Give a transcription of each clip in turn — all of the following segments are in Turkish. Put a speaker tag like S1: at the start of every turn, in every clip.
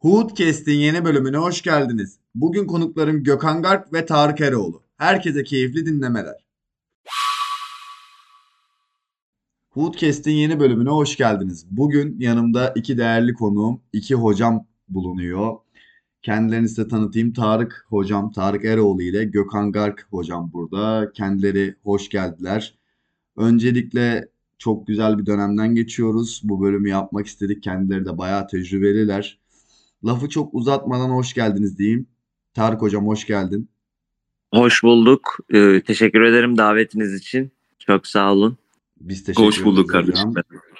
S1: Hoodcast'in yeni bölümüne hoş geldiniz. Bugün konuklarım Gökhan Garp ve Tarık Eroğlu. Herkese keyifli dinlemeler. Hoodcast'in yeni bölümüne hoş geldiniz. Bugün yanımda iki değerli konuğum, iki hocam bulunuyor. Kendilerini size tanıtayım. Tarık hocam, Tarık Eroğlu ile Gökhan Gark hocam burada. Kendileri hoş geldiler. Öncelikle çok güzel bir dönemden geçiyoruz. Bu bölümü yapmak istedik. Kendileri de bayağı tecrübeliler. Lafı çok uzatmadan hoş geldiniz diyeyim. Tarık hocam hoş geldin.
S2: Hoş bulduk. Ee, teşekkür ederim davetiniz için. Çok sağ olun.
S1: Biz teşekkür
S3: Hoş bulduk kardeşim.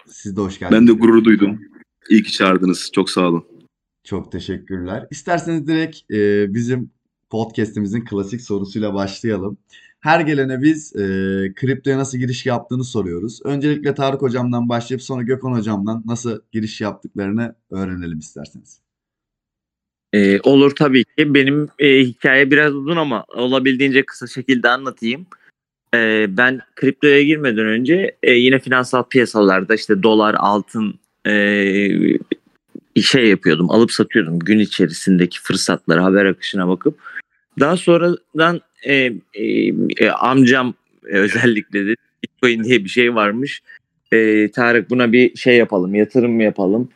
S1: Siz de hoş geldiniz.
S3: Ben de gurur duydum. İyi ki çağırdınız. Çok sağ olun.
S1: Çok teşekkürler. İsterseniz direkt e, bizim podcast'imizin klasik sorusuyla başlayalım. Her gelene biz e, kriptoya nasıl giriş yaptığını soruyoruz. Öncelikle Tarık hocamdan başlayıp sonra Gökhan hocamdan nasıl giriş yaptıklarını öğrenelim isterseniz.
S2: Ee, olur tabii ki. Benim e, hikaye biraz uzun ama olabildiğince kısa şekilde anlatayım. Ee, ben kriptoya girmeden önce e, yine finansal piyasalarda işte dolar, altın e, şey yapıyordum. Alıp satıyordum gün içerisindeki fırsatlara, haber akışına bakıp. Daha sonradan e, e, e, amcam özellikle dedi Bitcoin diye bir şey varmış. E, Tarık buna bir şey yapalım, yatırım yapalım.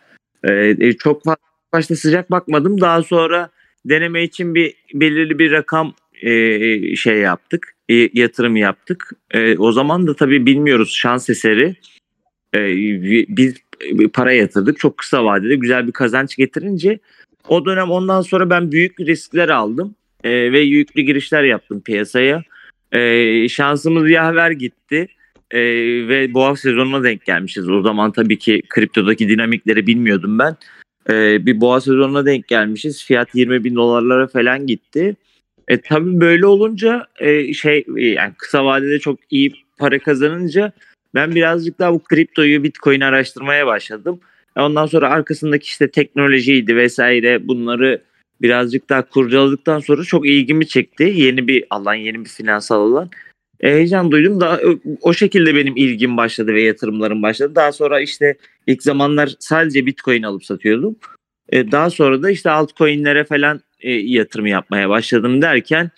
S2: E, e, çok fazla başta sıcak bakmadım. Daha sonra deneme için bir belirli bir rakam e, şey yaptık. e, yatırım yaptık. E, o zaman da tabii bilmiyoruz şans eseri. E, biz para yatırdık. Çok kısa vadede güzel bir kazanç getirince o dönem ondan sonra ben büyük riskler aldım. E, ve yüklü girişler yaptım piyasaya. E, şansımız yaver gitti. E, ve boğa sezonuna denk gelmişiz. O zaman tabii ki kriptodaki dinamikleri bilmiyordum ben. Ee, bir boğa sezonuna denk gelmişiz. Fiyat 20 bin dolarlara falan gitti. E tabii böyle olunca e, şey yani kısa vadede çok iyi para kazanınca ben birazcık daha bu kriptoyu Bitcoin araştırmaya başladım. E, Ondan sonra arkasındaki işte teknolojiydi vesaire bunları birazcık daha kurcaladıktan sonra çok ilgimi çekti. Yeni bir alan, yeni bir finansal alan. E, heyecan duydum. Daha, o şekilde benim ilgim başladı ve yatırımlarım başladı. Daha sonra işte ilk zamanlar sadece Bitcoin alıp satıyordum. E, daha sonra da işte altcoin'lere falan e, yatırım yapmaya başladım derken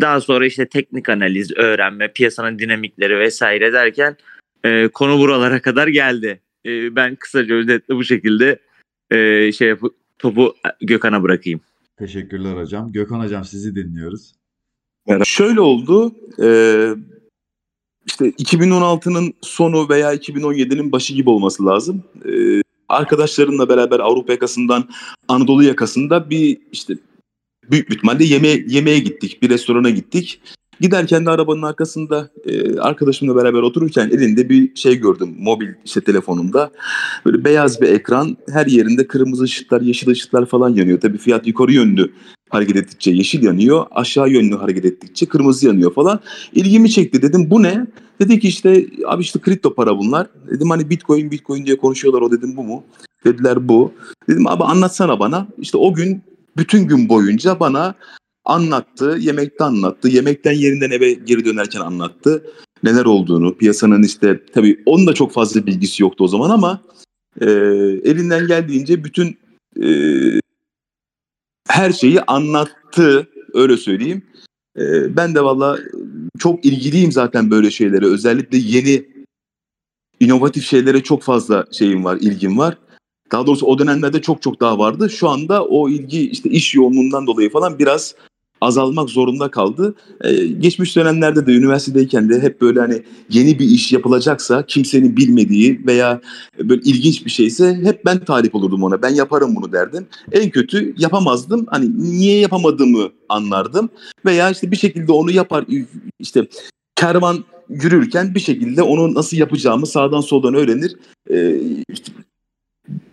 S2: daha sonra işte teknik analiz, öğrenme, piyasanın dinamikleri vesaire derken konu buralara kadar geldi. Ben kısaca özetle bu şekilde e, şey yapıp topu Gökhan'a bırakayım.
S1: Teşekkürler hocam. Gökhan hocam sizi dinliyoruz.
S3: Şöyle oldu. E, işte 2016'nın sonu veya 2017'nin başı gibi olması lazım. E, arkadaşlarımla beraber Avrupa yakasından Anadolu yakasında bir işte büyük ihtimalle yeme yemeğe gittik. Bir restorana gittik. Giderken de arabanın arkasında e, arkadaşımla beraber otururken elinde bir şey gördüm. Mobil işte telefonumda. Böyle beyaz bir ekran. Her yerinde kırmızı ışıklar, yeşil ışıklar falan yanıyor. Tabii fiyat yukarı yönlü hareket ettikçe yeşil yanıyor. Aşağı yönlü hareket ettikçe kırmızı yanıyor falan. İlgimi çekti. Dedim bu ne? Dedi ki işte abi işte kripto para bunlar. Dedim hani bitcoin bitcoin diye konuşuyorlar o dedim bu mu? Dediler bu. Dedim abi anlatsana bana. İşte o gün bütün gün boyunca bana anlattı. Yemekte anlattı. Yemekten yerinden eve geri dönerken anlattı. Neler olduğunu, piyasanın işte tabii onun da çok fazla bilgisi yoktu o zaman ama e, elinden geldiğince bütün e, her şeyi anlattı öyle söyleyeyim. E, ben de valla çok ilgiliyim zaten böyle şeylere. Özellikle yeni inovatif şeylere çok fazla şeyim var, ilgim var. Daha doğrusu o dönemlerde çok çok daha vardı. Şu anda o ilgi işte iş yoğunluğundan dolayı falan biraz azalmak zorunda kaldı. Ee, geçmiş dönemlerde de üniversitedeyken de hep böyle hani yeni bir iş yapılacaksa kimsenin bilmediği veya böyle ilginç bir şeyse hep ben talip olurdum ona. Ben yaparım bunu derdim. En kötü yapamazdım. Hani niye yapamadığımı anlardım veya işte bir şekilde onu yapar işte kervan yürürken bir şekilde onu nasıl yapacağımı sağdan soldan öğrenir. Ee, işte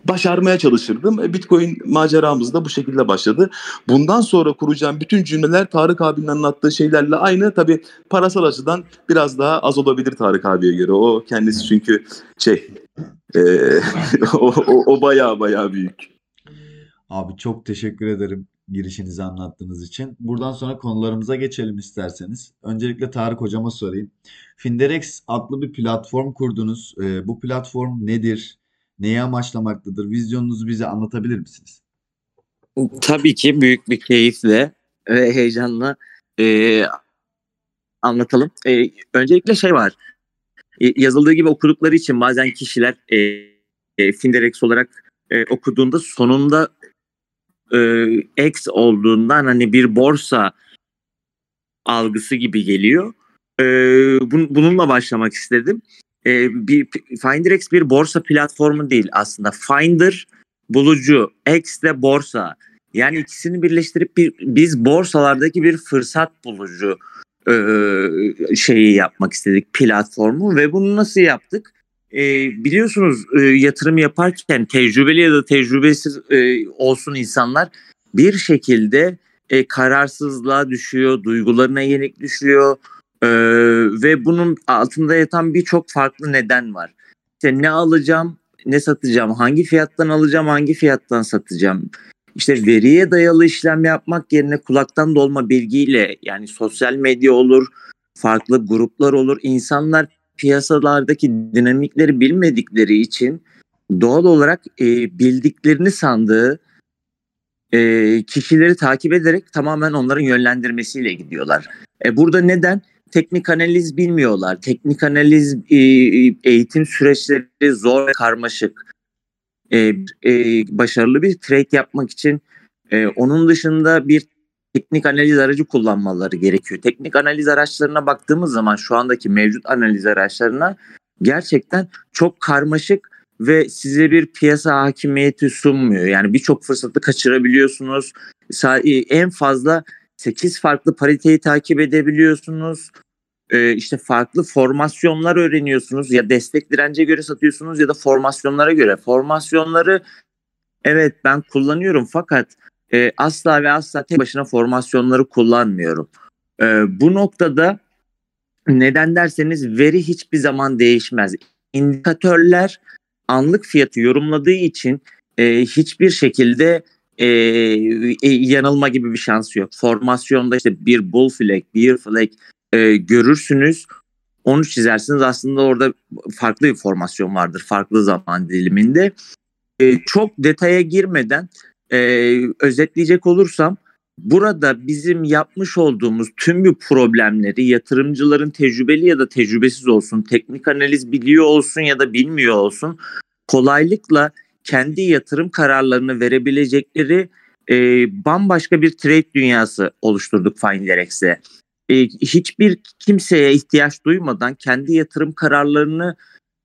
S3: başarmaya çalışırdım. E, Bitcoin maceramız da bu şekilde başladı. Bundan sonra kuracağım bütün cümleler Tarık abinin anlattığı şeylerle aynı. Tabii parasal açıdan biraz daha az olabilir Tarık abiye göre. O kendisi çünkü şey e, o, o, o bayağı bayağı büyük.
S1: Abi çok teşekkür ederim girişinizi anlattığınız için. Buradan sonra konularımıza geçelim isterseniz. Öncelikle Tarık hocama sorayım. Finderex adlı bir platform kurdunuz. Ee, bu platform nedir? Neyi amaçlamaktadır? Vizyonunuzu bize anlatabilir misiniz?
S2: Tabii ki büyük bir keyifle ve heyecanla e, anlatalım. E, öncelikle şey var. E, yazıldığı gibi okudukları için bazen kişiler e, e, Finderex olarak e, okuduğunda sonunda e, X olduğundan hani bir borsa algısı gibi geliyor. E, bun, bununla başlamak istedim. E, bir Finderex bir borsa platformu değil aslında. Finder bulucu, X de borsa. Yani ikisini birleştirip bir, biz borsalardaki bir fırsat bulucu e, şeyi yapmak istedik platformu ve bunu nasıl yaptık? E, biliyorsunuz e, yatırım yaparken tecrübeli ya da tecrübesiz e, olsun insanlar bir şekilde e, kararsızlığa düşüyor, duygularına yenik düşüyor e, ve bunun altında yatan birçok farklı neden var. İşte ne alacağım, ne satacağım, hangi fiyattan alacağım, hangi fiyattan satacağım. İşte veriye dayalı işlem yapmak yerine kulaktan dolma bilgiyle yani sosyal medya olur, farklı gruplar olur. İnsanlar piyasalardaki dinamikleri bilmedikleri için doğal olarak e, bildiklerini sandığı e, kişileri takip ederek tamamen onların yönlendirmesiyle gidiyorlar. E, burada neden? Teknik analiz bilmiyorlar. Teknik analiz e, eğitim süreçleri zor ve karmaşık. E, e, başarılı bir trade yapmak için e, onun dışında bir teknik analiz aracı kullanmaları gerekiyor. Teknik analiz araçlarına baktığımız zaman şu andaki mevcut analiz araçlarına gerçekten çok karmaşık ve size bir piyasa hakimiyeti sunmuyor. Yani birçok fırsatı kaçırabiliyorsunuz. En fazla 8 farklı pariteyi takip edebiliyorsunuz. Ee, işte farklı formasyonlar öğreniyorsunuz. Ya destek dirence göre satıyorsunuz ya da formasyonlara göre. Formasyonları evet ben kullanıyorum fakat e, asla ve asla tek başına formasyonları kullanmıyorum. E, bu noktada neden derseniz veri hiçbir zaman değişmez. İndikatörler anlık fiyatı yorumladığı için e, hiçbir şekilde e, e, yanılma gibi bir şansı yok. Formasyonda işte bir bull flag, bir flag e, görürsünüz. Onu çizersiniz. Aslında orada farklı bir formasyon vardır. Farklı zaman diliminde. E, çok detaya girmeden e, özetleyecek olursam burada bizim yapmış olduğumuz tüm bir problemleri yatırımcıların tecrübeli ya da tecrübesiz olsun, teknik analiz biliyor olsun ya da bilmiyor olsun kolaylıkla kendi yatırım kararlarını verebilecekleri e, bambaşka bir trade dünyası oluşturduk Finderex'e. E, hiçbir kimseye ihtiyaç duymadan kendi yatırım kararlarını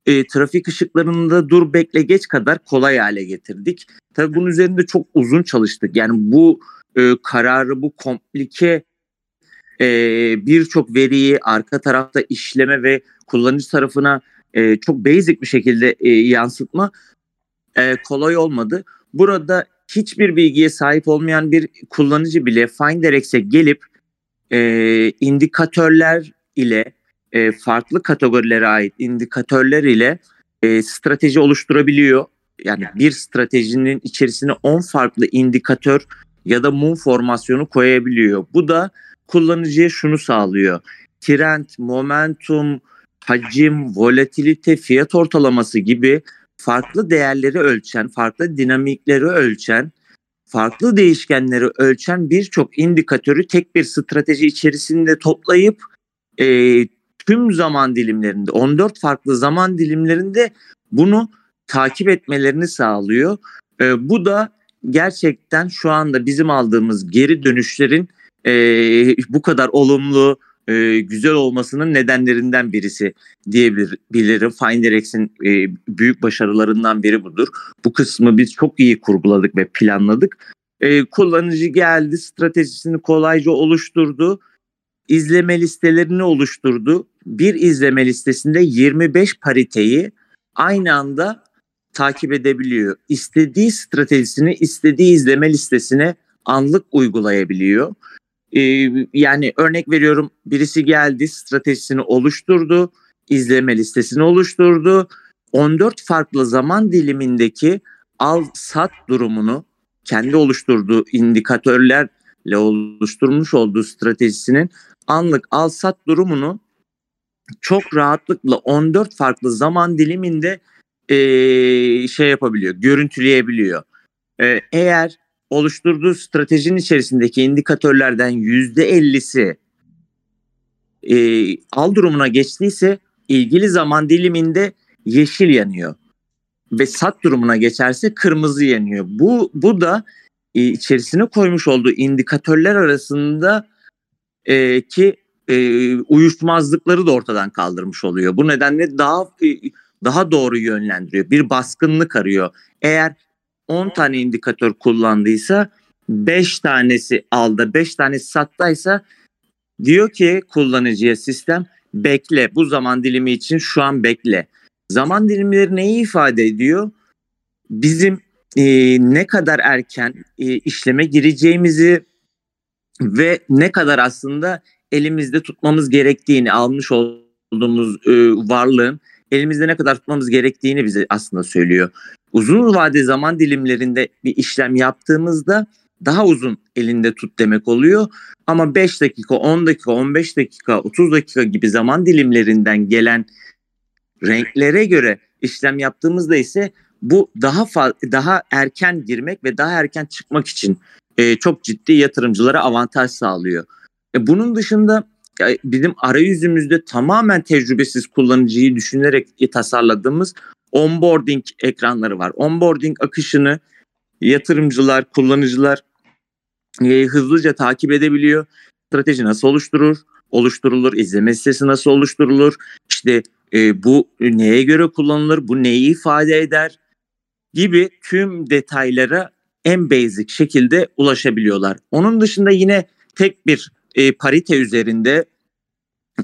S2: e, trafik ışıklarında dur bekle geç kadar kolay hale getirdik. Tabii bunun üzerinde çok uzun çalıştık. Yani bu e, kararı, bu komplike e, birçok veriyi arka tarafta işleme ve kullanıcı tarafına e, çok basic bir şekilde e, yansıtma e, kolay olmadı. Burada hiçbir bilgiye sahip olmayan bir kullanıcı bile Finderex'e gelip e, indikatörler ile e, farklı kategorilere ait indikatörler ile e, strateji oluşturabiliyor. Yani bir stratejinin içerisine 10 farklı indikatör ya da mum formasyonu koyabiliyor. Bu da kullanıcıya şunu sağlıyor. Trend, momentum, hacim, volatilite, fiyat ortalaması gibi farklı değerleri ölçen, farklı dinamikleri ölçen, farklı değişkenleri ölçen birçok indikatörü tek bir strateji içerisinde toplayıp e, tüm zaman dilimlerinde 14 farklı zaman dilimlerinde bunu takip etmelerini sağlıyor. E, bu da gerçekten şu anda bizim aldığımız geri dönüşlerin e, bu kadar olumlu e, güzel olmasının nedenlerinden birisi diyebilirim. Finderex'in e, büyük başarılarından biri budur. Bu kısmı biz çok iyi kurguladık ve planladık. E, kullanıcı geldi, stratejisini kolayca oluşturdu. izleme listelerini oluşturdu. Bir izleme listesinde 25 pariteyi aynı anda takip edebiliyor. İstediği stratejisini istediği izleme listesine anlık uygulayabiliyor. Ee, yani örnek veriyorum birisi geldi stratejisini oluşturdu, izleme listesini oluşturdu. 14 farklı zaman dilimindeki al sat durumunu kendi oluşturduğu indikatörlerle oluşturmuş olduğu stratejisinin anlık al sat durumunu çok rahatlıkla 14 farklı zaman diliminde e, şey yapabiliyor, görüntüleyebiliyor. E, eğer oluşturduğu stratejinin içerisindeki indikatörlerden yüzde ellisi e, al durumuna geçtiyse ilgili zaman diliminde yeşil yanıyor ve sat durumuna geçerse kırmızı yanıyor. Bu bu da e, içerisine koymuş olduğu indikatörler arasında e, ki e, uyuşmazlıkları da ortadan kaldırmış oluyor. Bu nedenle daha e, daha doğru yönlendiriyor. Bir baskınlık arıyor. Eğer 10 tane indikatör kullandıysa 5 tanesi alda 5 tanesi sattaysa diyor ki kullanıcıya sistem bekle bu zaman dilimi için şu an bekle. Zaman dilimleri neyi ifade ediyor? Bizim e, ne kadar erken e, işleme gireceğimizi ve ne kadar aslında elimizde tutmamız gerektiğini almış olduğumuz e, varlığın elimizde ne kadar tutmamız gerektiğini bize aslında söylüyor. Uzun vade zaman dilimlerinde bir işlem yaptığımızda daha uzun elinde tut demek oluyor. Ama 5 dakika, 10 dakika, 15 dakika, 30 dakika gibi zaman dilimlerinden gelen renklere göre işlem yaptığımızda ise bu daha daha erken girmek ve daha erken çıkmak için e, çok ciddi yatırımcılara avantaj sağlıyor. E, bunun dışında e, bizim arayüzümüzde tamamen tecrübesiz kullanıcıyı düşünerek tasarladığımız onboarding ekranları var. Onboarding akışını yatırımcılar, kullanıcılar e, hızlıca takip edebiliyor. Strateji nasıl oluşturur? Oluşturulur. İzleme sitesi nasıl oluşturulur? İşte e, bu neye göre kullanılır? Bu neyi ifade eder? Gibi tüm detaylara en basic şekilde ulaşabiliyorlar. Onun dışında yine tek bir e, parite üzerinde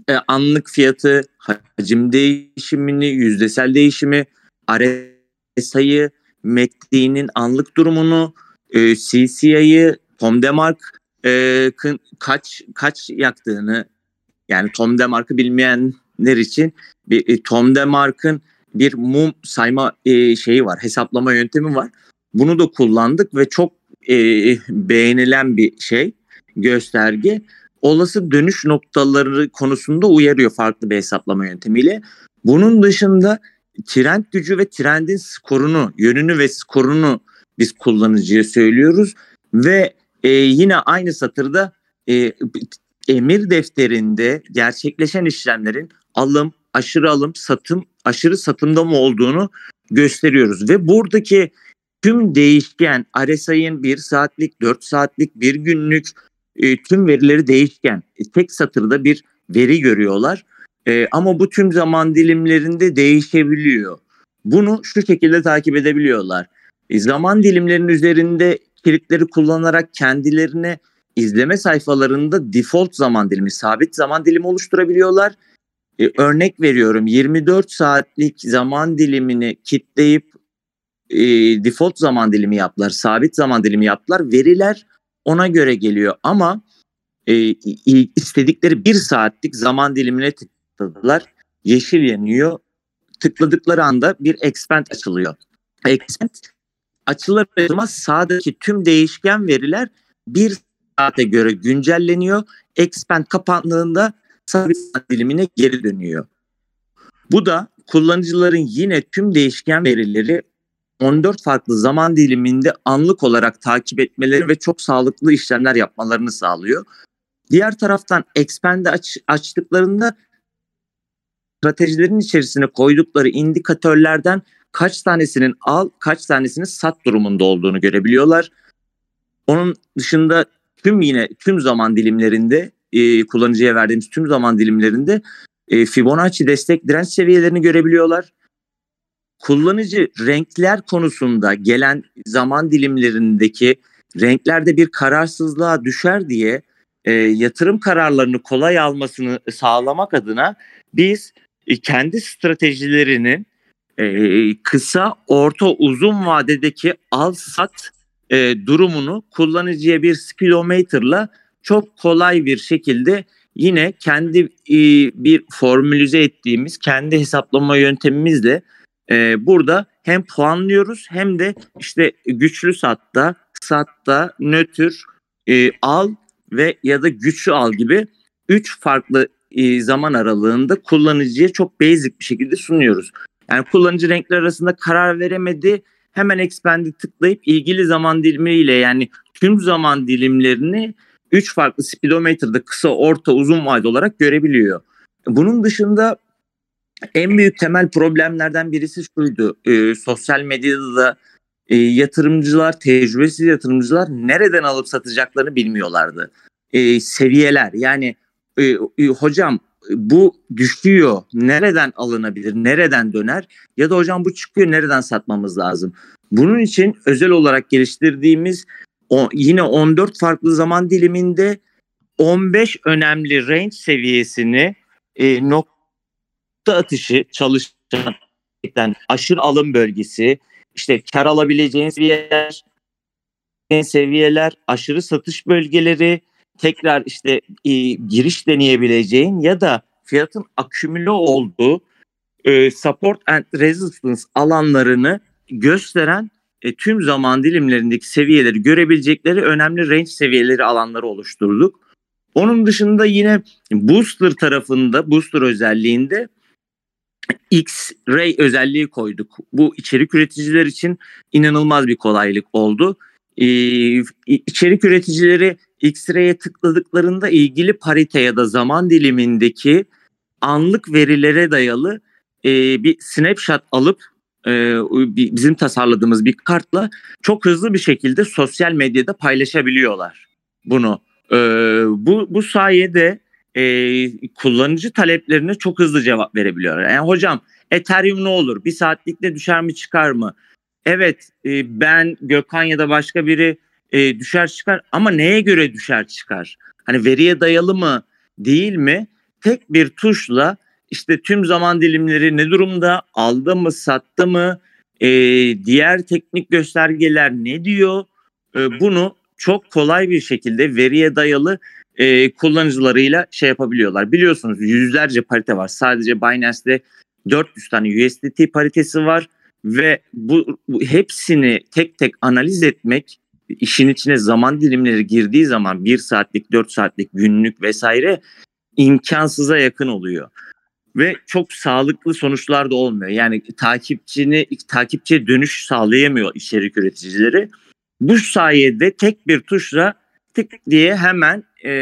S2: e, anlık fiyatı, hacim değişimini, yüzdesel değişimi, RSI'yi, MACD'nin anlık durumunu, e, CCI'yi, Tom Demark e, kaç kaç yaktığını yani Tom Demark'ı bilmeyenler için bir e, Tom Demark'ın bir mum sayma e, şeyi var, hesaplama yöntemi var. Bunu da kullandık ve çok e, beğenilen bir şey, gösterge. Olası dönüş noktaları konusunda uyarıyor farklı bir hesaplama yöntemiyle. Bunun dışında trend gücü ve trendin skorunu, yönünü ve skorunu biz kullanıcıya söylüyoruz ve e, yine aynı satırda e, emir defterinde gerçekleşen işlemlerin alım, aşırı alım, satım, aşırı satımda mı olduğunu gösteriyoruz. Ve buradaki tüm değişken RSI'nin 1 saatlik, 4 saatlik, 1 günlük e, tüm verileri değişken. E, tek satırda bir veri görüyorlar. E, ama bu tüm zaman dilimlerinde değişebiliyor. Bunu şu şekilde takip edebiliyorlar. E, zaman dilimlerinin üzerinde kilitleri kullanarak kendilerine izleme sayfalarında default zaman dilimi, sabit zaman dilimi oluşturabiliyorlar. Ee, örnek veriyorum 24 saatlik zaman dilimini kitleyip e, default zaman dilimi yaptılar, sabit zaman dilimi yaptılar. Veriler ona göre geliyor ama e, istedikleri bir saatlik zaman dilimine tıkladılar. Yeşil yanıyor. Tıkladıkları anda bir expand açılıyor. Expand açılır açılmaz sağdaki tüm değişken veriler bir saate göre güncelleniyor. Expand kapandığında sabit dilimine geri dönüyor. Bu da kullanıcıların yine tüm değişken verileri 14 farklı zaman diliminde anlık olarak takip etmeleri ve çok sağlıklı işlemler yapmalarını sağlıyor. Diğer taraftan Expand'i aç, açtıklarında stratejilerin içerisine koydukları indikatörlerden kaç tanesinin al, kaç tanesinin sat durumunda olduğunu görebiliyorlar. Onun dışında tüm yine tüm zaman dilimlerinde e, kullanıcıya verdiğimiz tüm zaman dilimlerinde e, Fibonacci destek direnç seviyelerini görebiliyorlar. Kullanıcı renkler konusunda gelen zaman dilimlerindeki renklerde bir kararsızlığa düşer diye e, yatırım kararlarını kolay almasını sağlamak adına biz e, kendi stratejilerinin e, kısa, orta, uzun vadedeki al sat e, durumunu kullanıcıya bir speedometer'la çok kolay bir şekilde yine kendi e, bir formülize ettiğimiz kendi hesaplama yöntemimizle e, burada hem puanlıyoruz hem de işte güçlü satta, satta, nötr, e, al ve ya da güçlü al gibi üç farklı e, zaman aralığında kullanıcıya çok basic bir şekilde sunuyoruz. Yani kullanıcı renkler arasında karar veremedi. Hemen expand'i tıklayıp ilgili zaman dilimiyle yani tüm zaman dilimlerini 3 farklı speedometer'da kısa, orta, uzun vade olarak görebiliyor. Bunun dışında en büyük temel problemlerden birisi şuydu. E, sosyal medyada da e, yatırımcılar, tecrübesiz yatırımcılar nereden alıp satacaklarını bilmiyorlardı. E, seviyeler yani e, e, hocam bu düşüyor. Nereden alınabilir? Nereden döner? Ya da hocam bu çıkıyor. Nereden satmamız lazım? Bunun için özel olarak geliştirdiğimiz o, yine 14 farklı zaman diliminde 15 önemli range seviyesini e, nokta atışı çalışan aşırı alım bölgesi, işte kar alabileceğiniz seviyeler, seviyeler, aşırı satış bölgeleri, tekrar işte e, giriş deneyebileceğin ya da fiyatın akümüle olduğu e, support and resistance alanlarını gösteren e, tüm zaman dilimlerindeki seviyeleri görebilecekleri önemli range seviyeleri alanları oluşturduk. Onun dışında yine booster tarafında, booster özelliğinde X-ray özelliği koyduk. Bu içerik üreticiler için inanılmaz bir kolaylık oldu. Ee, içerik üreticileri X-ray'e tıkladıklarında ilgili parite ya da zaman dilimindeki anlık verilere dayalı e, bir snapshot alıp e, bizim tasarladığımız bir kartla çok hızlı bir şekilde sosyal medyada paylaşabiliyorlar bunu. E, bu bu sayede e, kullanıcı taleplerine çok hızlı cevap verebiliyorlar. Yani hocam Ethereum ne olur? Bir saatlikte düşer mi çıkar mı? Evet e, ben Gökhan ya da başka biri e, düşer çıkar ama neye göre düşer çıkar? Hani veriye dayalı mı değil mi? Tek bir tuşla işte tüm zaman dilimleri ne durumda? Aldı mı, sattı mı? E, diğer teknik göstergeler ne diyor? E, bunu çok kolay bir şekilde veriye dayalı e, kullanıcılarıyla şey yapabiliyorlar. Biliyorsunuz yüzlerce parite var. Sadece Binance'de 400 tane USDT paritesi var ve bu, bu hepsini tek tek analiz etmek işin içine zaman dilimleri girdiği zaman bir saatlik, dört saatlik, günlük vesaire imkansıza yakın oluyor. Ve çok sağlıklı sonuçlar da olmuyor. Yani takipçini takipçiye dönüş sağlayamıyor içerik üreticileri. Bu sayede tek bir tuşla tık diye hemen e,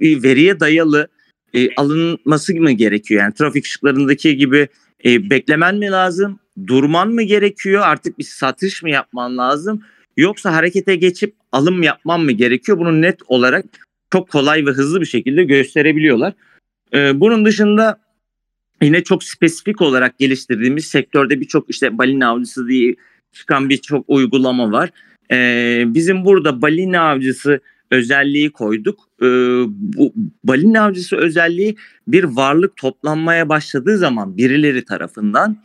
S2: veriye dayalı e, alınması mı gerekiyor? Yani trafik ışıklarındaki gibi e, beklemen mi lazım? Durman mı gerekiyor? Artık bir satış mı yapman lazım? Yoksa harekete geçip alım yapman mı gerekiyor? Bunu net olarak çok kolay ve hızlı bir şekilde gösterebiliyorlar. E, bunun dışında yine çok spesifik olarak geliştirdiğimiz sektörde birçok işte balina avcısı diye çıkan birçok uygulama var. E, bizim burada balina avcısı özelliği koyduk. Ee, bu balina avcısı özelliği bir varlık toplanmaya başladığı zaman birileri tarafından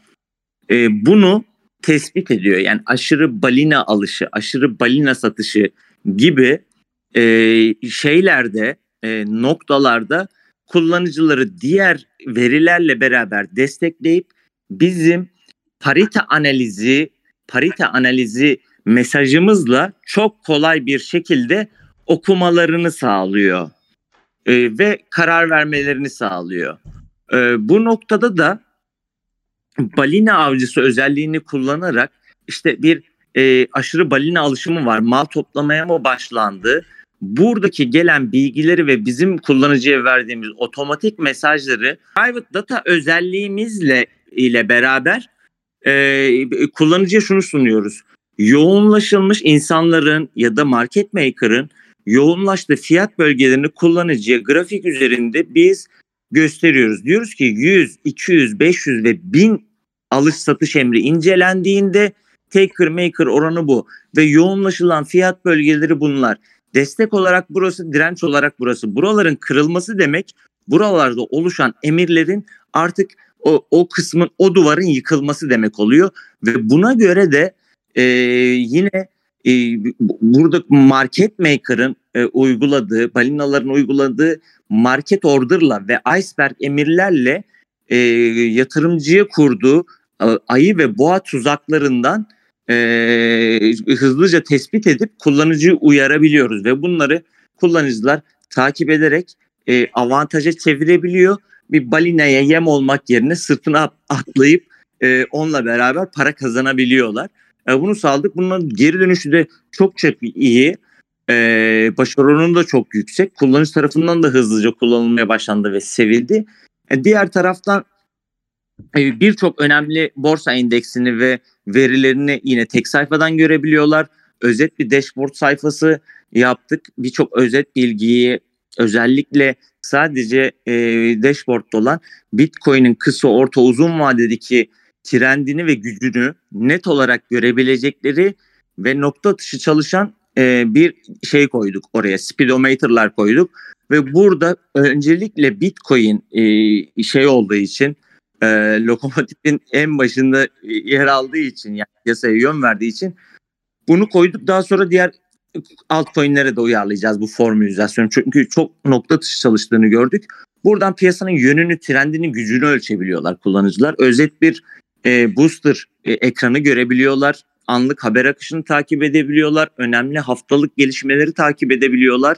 S2: e, bunu tespit ediyor. Yani aşırı balina alışı, aşırı balina satışı gibi e, şeylerde, e, noktalarda kullanıcıları diğer verilerle beraber destekleyip bizim parite analizi, parite analizi mesajımızla çok kolay bir şekilde okumalarını sağlıyor e, ve karar vermelerini sağlıyor. E, bu noktada da balina avcısı özelliğini kullanarak işte bir e, aşırı balina alışımı var. Mal toplamaya mı başlandı? Buradaki gelen bilgileri ve bizim kullanıcıya verdiğimiz otomatik mesajları private data özelliğimizle ile beraber e, kullanıcıya şunu sunuyoruz. Yoğunlaşılmış insanların ya da market maker'ın yoğunlaştığı fiyat bölgelerini kullanıcıya grafik üzerinde biz gösteriyoruz. Diyoruz ki 100, 200, 500 ve 1000 alış satış emri incelendiğinde taker maker oranı bu ve yoğunlaşılan fiyat bölgeleri bunlar. Destek olarak burası, direnç olarak burası. Buraların kırılması demek buralarda oluşan emirlerin artık o, o kısmın, o duvarın yıkılması demek oluyor. Ve buna göre de e, yine e, burada market maker'ın e, uyguladığı, balinaların uyguladığı market order'la ve iceberg emirlerle e, yatırımcıya kurduğu e, ayı ve boğa tuzaklarından e, hızlıca tespit edip kullanıcıyı uyarabiliyoruz ve bunları kullanıcılar takip ederek e, avantaja çevirebiliyor. Bir balinaya yem olmak yerine sırtına atlayıp e, onunla beraber para kazanabiliyorlar. E, bunu sağladık. Bunun geri dönüşü de çok çok iyi. E, başarı oranı da çok yüksek. Kullanıcı tarafından da hızlıca kullanılmaya başlandı ve sevildi. E, diğer taraftan e, birçok önemli borsa endeksini ve verilerini yine tek sayfadan görebiliyorlar. Özet bir dashboard sayfası yaptık. Birçok özet bilgiyi özellikle sadece e, dashboard'da olan Bitcoin'in kısa, orta, uzun vadedeki trendini ve gücünü net olarak görebilecekleri ve nokta atışı çalışan e, bir şey koyduk oraya. Speedometer'lar koyduk ve burada öncelikle Bitcoin e, şey olduğu için e, lokomotifin en başında yer aldığı için yani piyasaya yön verdiği için bunu koyduk. Daha sonra diğer altcoin'lere de uyarlayacağız bu formülizasyonu. Çünkü çok nokta atışı çalıştığını gördük. Buradan piyasanın yönünü, trendini, gücünü ölçebiliyorlar kullanıcılar. Özet bir e, booster e, ekranı görebiliyorlar. Anlık haber akışını takip edebiliyorlar. Önemli haftalık gelişmeleri takip edebiliyorlar.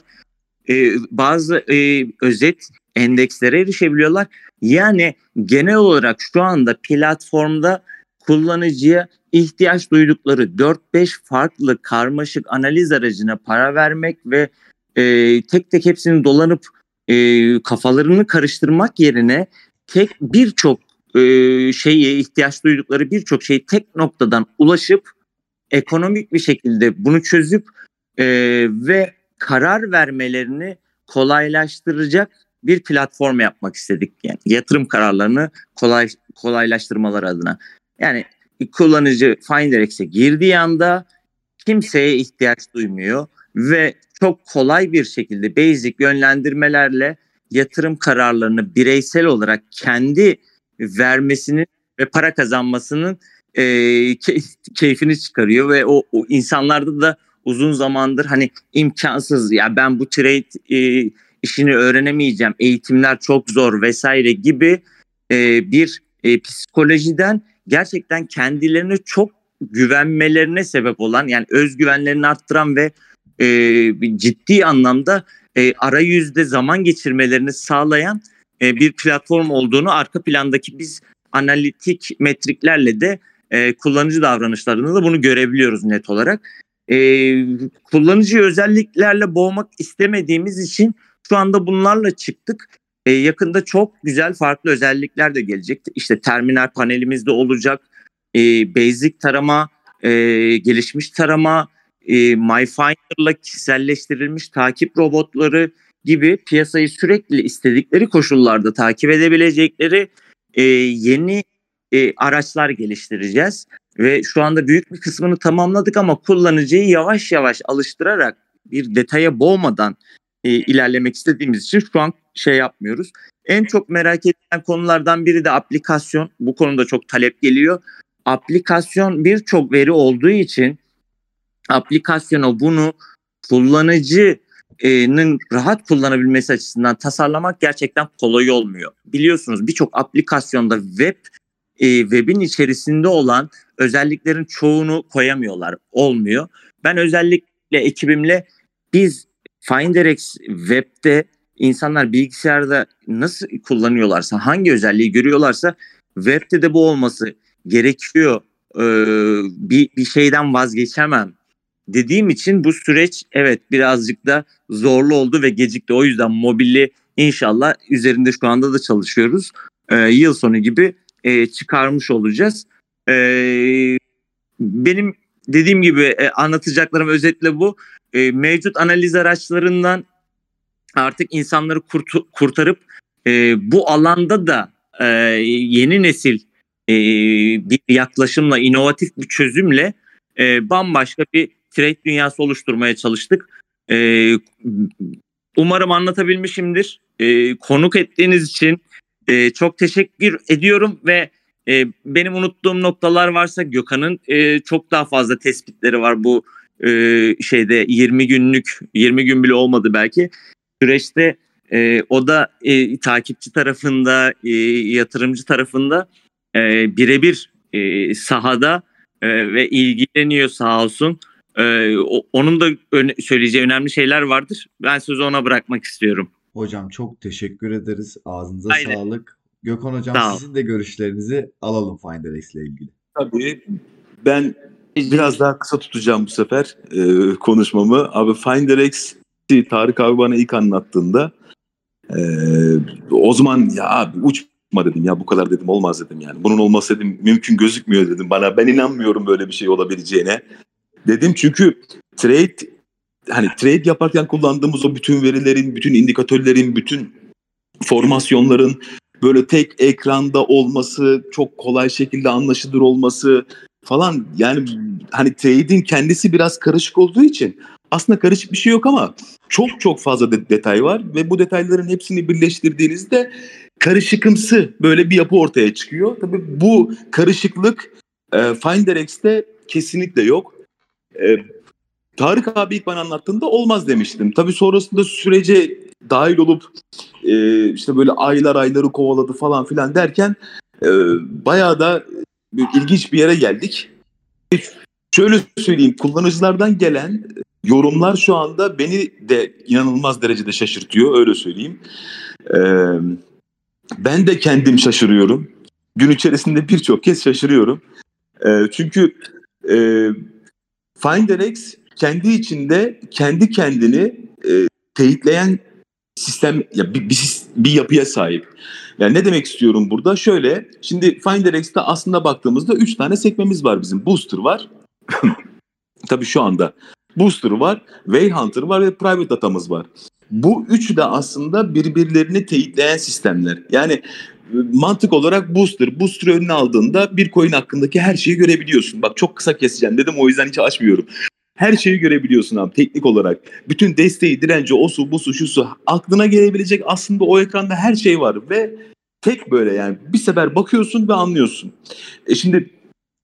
S2: E, bazı e, özet endekslere erişebiliyorlar. Yani genel olarak şu anda platformda kullanıcıya ihtiyaç duydukları 4-5 farklı karmaşık analiz aracına para vermek ve e, tek tek hepsini dolanıp e, kafalarını karıştırmak yerine tek birçok şeye ihtiyaç duydukları birçok şeyi tek noktadan ulaşıp ekonomik bir şekilde bunu çözüp e, ve karar vermelerini kolaylaştıracak bir platform yapmak istedik. Yani yatırım kararlarını kolay kolaylaştırmalar adına. Yani kullanıcı Finderex'e girdiği anda kimseye ihtiyaç duymuyor ve çok kolay bir şekilde basic yönlendirmelerle yatırım kararlarını bireysel olarak kendi vermesinin ve para kazanmasının e, keyfini çıkarıyor ve o, o insanlarda da uzun zamandır hani imkansız ya ben bu trade e, işini öğrenemeyeceğim eğitimler çok zor vesaire gibi e, bir e, psikolojiden gerçekten kendilerine çok güvenmelerine sebep olan yani özgüvenlerini arttıran ve e, ciddi anlamda e, arayüzde zaman geçirmelerini sağlayan e, bir platform olduğunu arka plandaki biz analitik metriklerle de e, kullanıcı davranışlarında da bunu görebiliyoruz net olarak. E, kullanıcı özelliklerle boğmak istemediğimiz için şu anda bunlarla çıktık. E, yakında çok güzel farklı özellikler de gelecek. İşte terminal panelimizde olacak. E, basic tarama, e, gelişmiş tarama, e, MyFinder'la kişiselleştirilmiş takip robotları gibi piyasayı sürekli istedikleri koşullarda takip edebilecekleri e, yeni e, araçlar geliştireceğiz. Ve şu anda büyük bir kısmını tamamladık ama kullanıcıyı yavaş yavaş alıştırarak bir detaya boğmadan e, ilerlemek istediğimiz için şu an şey yapmıyoruz. En çok merak edilen konulardan biri de aplikasyon. Bu konuda çok talep geliyor. Aplikasyon birçok veri olduğu için aplikasyona bunu kullanıcının rahat kullanabilmesi açısından tasarlamak gerçekten kolay olmuyor. Biliyorsunuz birçok aplikasyonda web e, webin içerisinde olan özelliklerin çoğunu koyamıyorlar. Olmuyor. Ben özellikle ekibimle biz FinderX web'de insanlar bilgisayarda nasıl kullanıyorlarsa, hangi özelliği görüyorlarsa web'de de bu olması gerekiyor. Ee, bir, bir şeyden vazgeçemem dediğim için bu süreç evet birazcık da zorlu oldu ve gecikti. O yüzden mobili inşallah üzerinde şu anda da çalışıyoruz. Ee, yıl sonu gibi e, çıkarmış olacağız. Ee, benim dediğim gibi e, anlatacaklarım özetle bu. E, mevcut analiz araçlarından artık insanları kurt- kurtarıp e, bu alanda da e, yeni nesil e, bir yaklaşımla, inovatif bir çözümle e, bambaşka bir trade dünyası oluşturmaya çalıştık. E, umarım anlatabilmişimdir. E, konuk ettiğiniz için e, çok teşekkür ediyorum ve e, benim unuttuğum noktalar varsa Gökhan'ın e, çok daha fazla tespitleri var bu e, şeyde 20 günlük 20 gün bile olmadı belki süreçte e, o da e, takipçi tarafında e, yatırımcı tarafında e, birebir e, sahada e, ve ilgileniyor sağ olsun. E, o, onun da öne, söyleyeceği önemli şeyler vardır. Ben sözü ona bırakmak istiyorum.
S1: Hocam çok teşekkür ederiz. Ağzınıza
S2: Aynen.
S1: sağlık. Gökhan Hocam
S2: Tamam.
S1: sizin de görüşlerinizi alalım Finderex ile ilgili.
S3: Tabii ben biraz daha kısa tutacağım bu sefer e, konuşmamı. Abi Finderex Tarık abi bana ilk anlattığında e, o zaman ya abi uçma dedim ya bu kadar dedim olmaz dedim yani. Bunun olması dedim mümkün gözükmüyor dedim bana. Ben inanmıyorum böyle bir şey olabileceğine. Dedim çünkü trade hani trade yaparken kullandığımız o bütün verilerin, bütün indikatörlerin, bütün formasyonların böyle tek ekranda olması, çok kolay şekilde anlaşılır olması falan yani hani trade'in kendisi biraz karışık olduğu için aslında karışık bir şey yok ama çok çok fazla de- detay var ve bu detayların hepsini birleştirdiğinizde karışıkımsı böyle bir yapı ortaya çıkıyor. Tabii bu karışıklık e, Finderex'te kesinlikle yok. E, Tarık abi ilk bana anlattığında olmaz demiştim. Tabii sonrasında sürece dahil olup e, işte böyle aylar ayları kovaladı falan filan derken e, bayağı da ilginç bir yere geldik. E, Şöyle söyleyeyim kullanıcılardan gelen yorumlar şu anda beni de inanılmaz derecede şaşırtıyor öyle söyleyeyim. E, ben de kendim şaşırıyorum. Gün içerisinde birçok kez şaşırıyorum. E, çünkü e, Finderex kendi içinde kendi kendini e, teyitleyen sistem ya bir, bir, bir yapıya sahip. Yani ne demek istiyorum burada? Şöyle, şimdi Finderex'te aslında baktığımızda 3 tane sekmemiz var bizim. Booster var. Tabii şu anda. Booster var, Whale Hunter var ve Private Data'mız var. Bu üçü de aslında birbirlerini teyitleyen sistemler. Yani mantık olarak Booster, Booster önüne aldığında bir coin hakkındaki her şeyi görebiliyorsun. Bak çok kısa keseceğim dedim o yüzden hiç açmıyorum. Her şeyi görebiliyorsun abi teknik olarak. Bütün desteği, direnci, o su, bu su, şu su. Aklına gelebilecek aslında o ekranda her şey var. Ve tek böyle yani bir sefer bakıyorsun ve anlıyorsun. E şimdi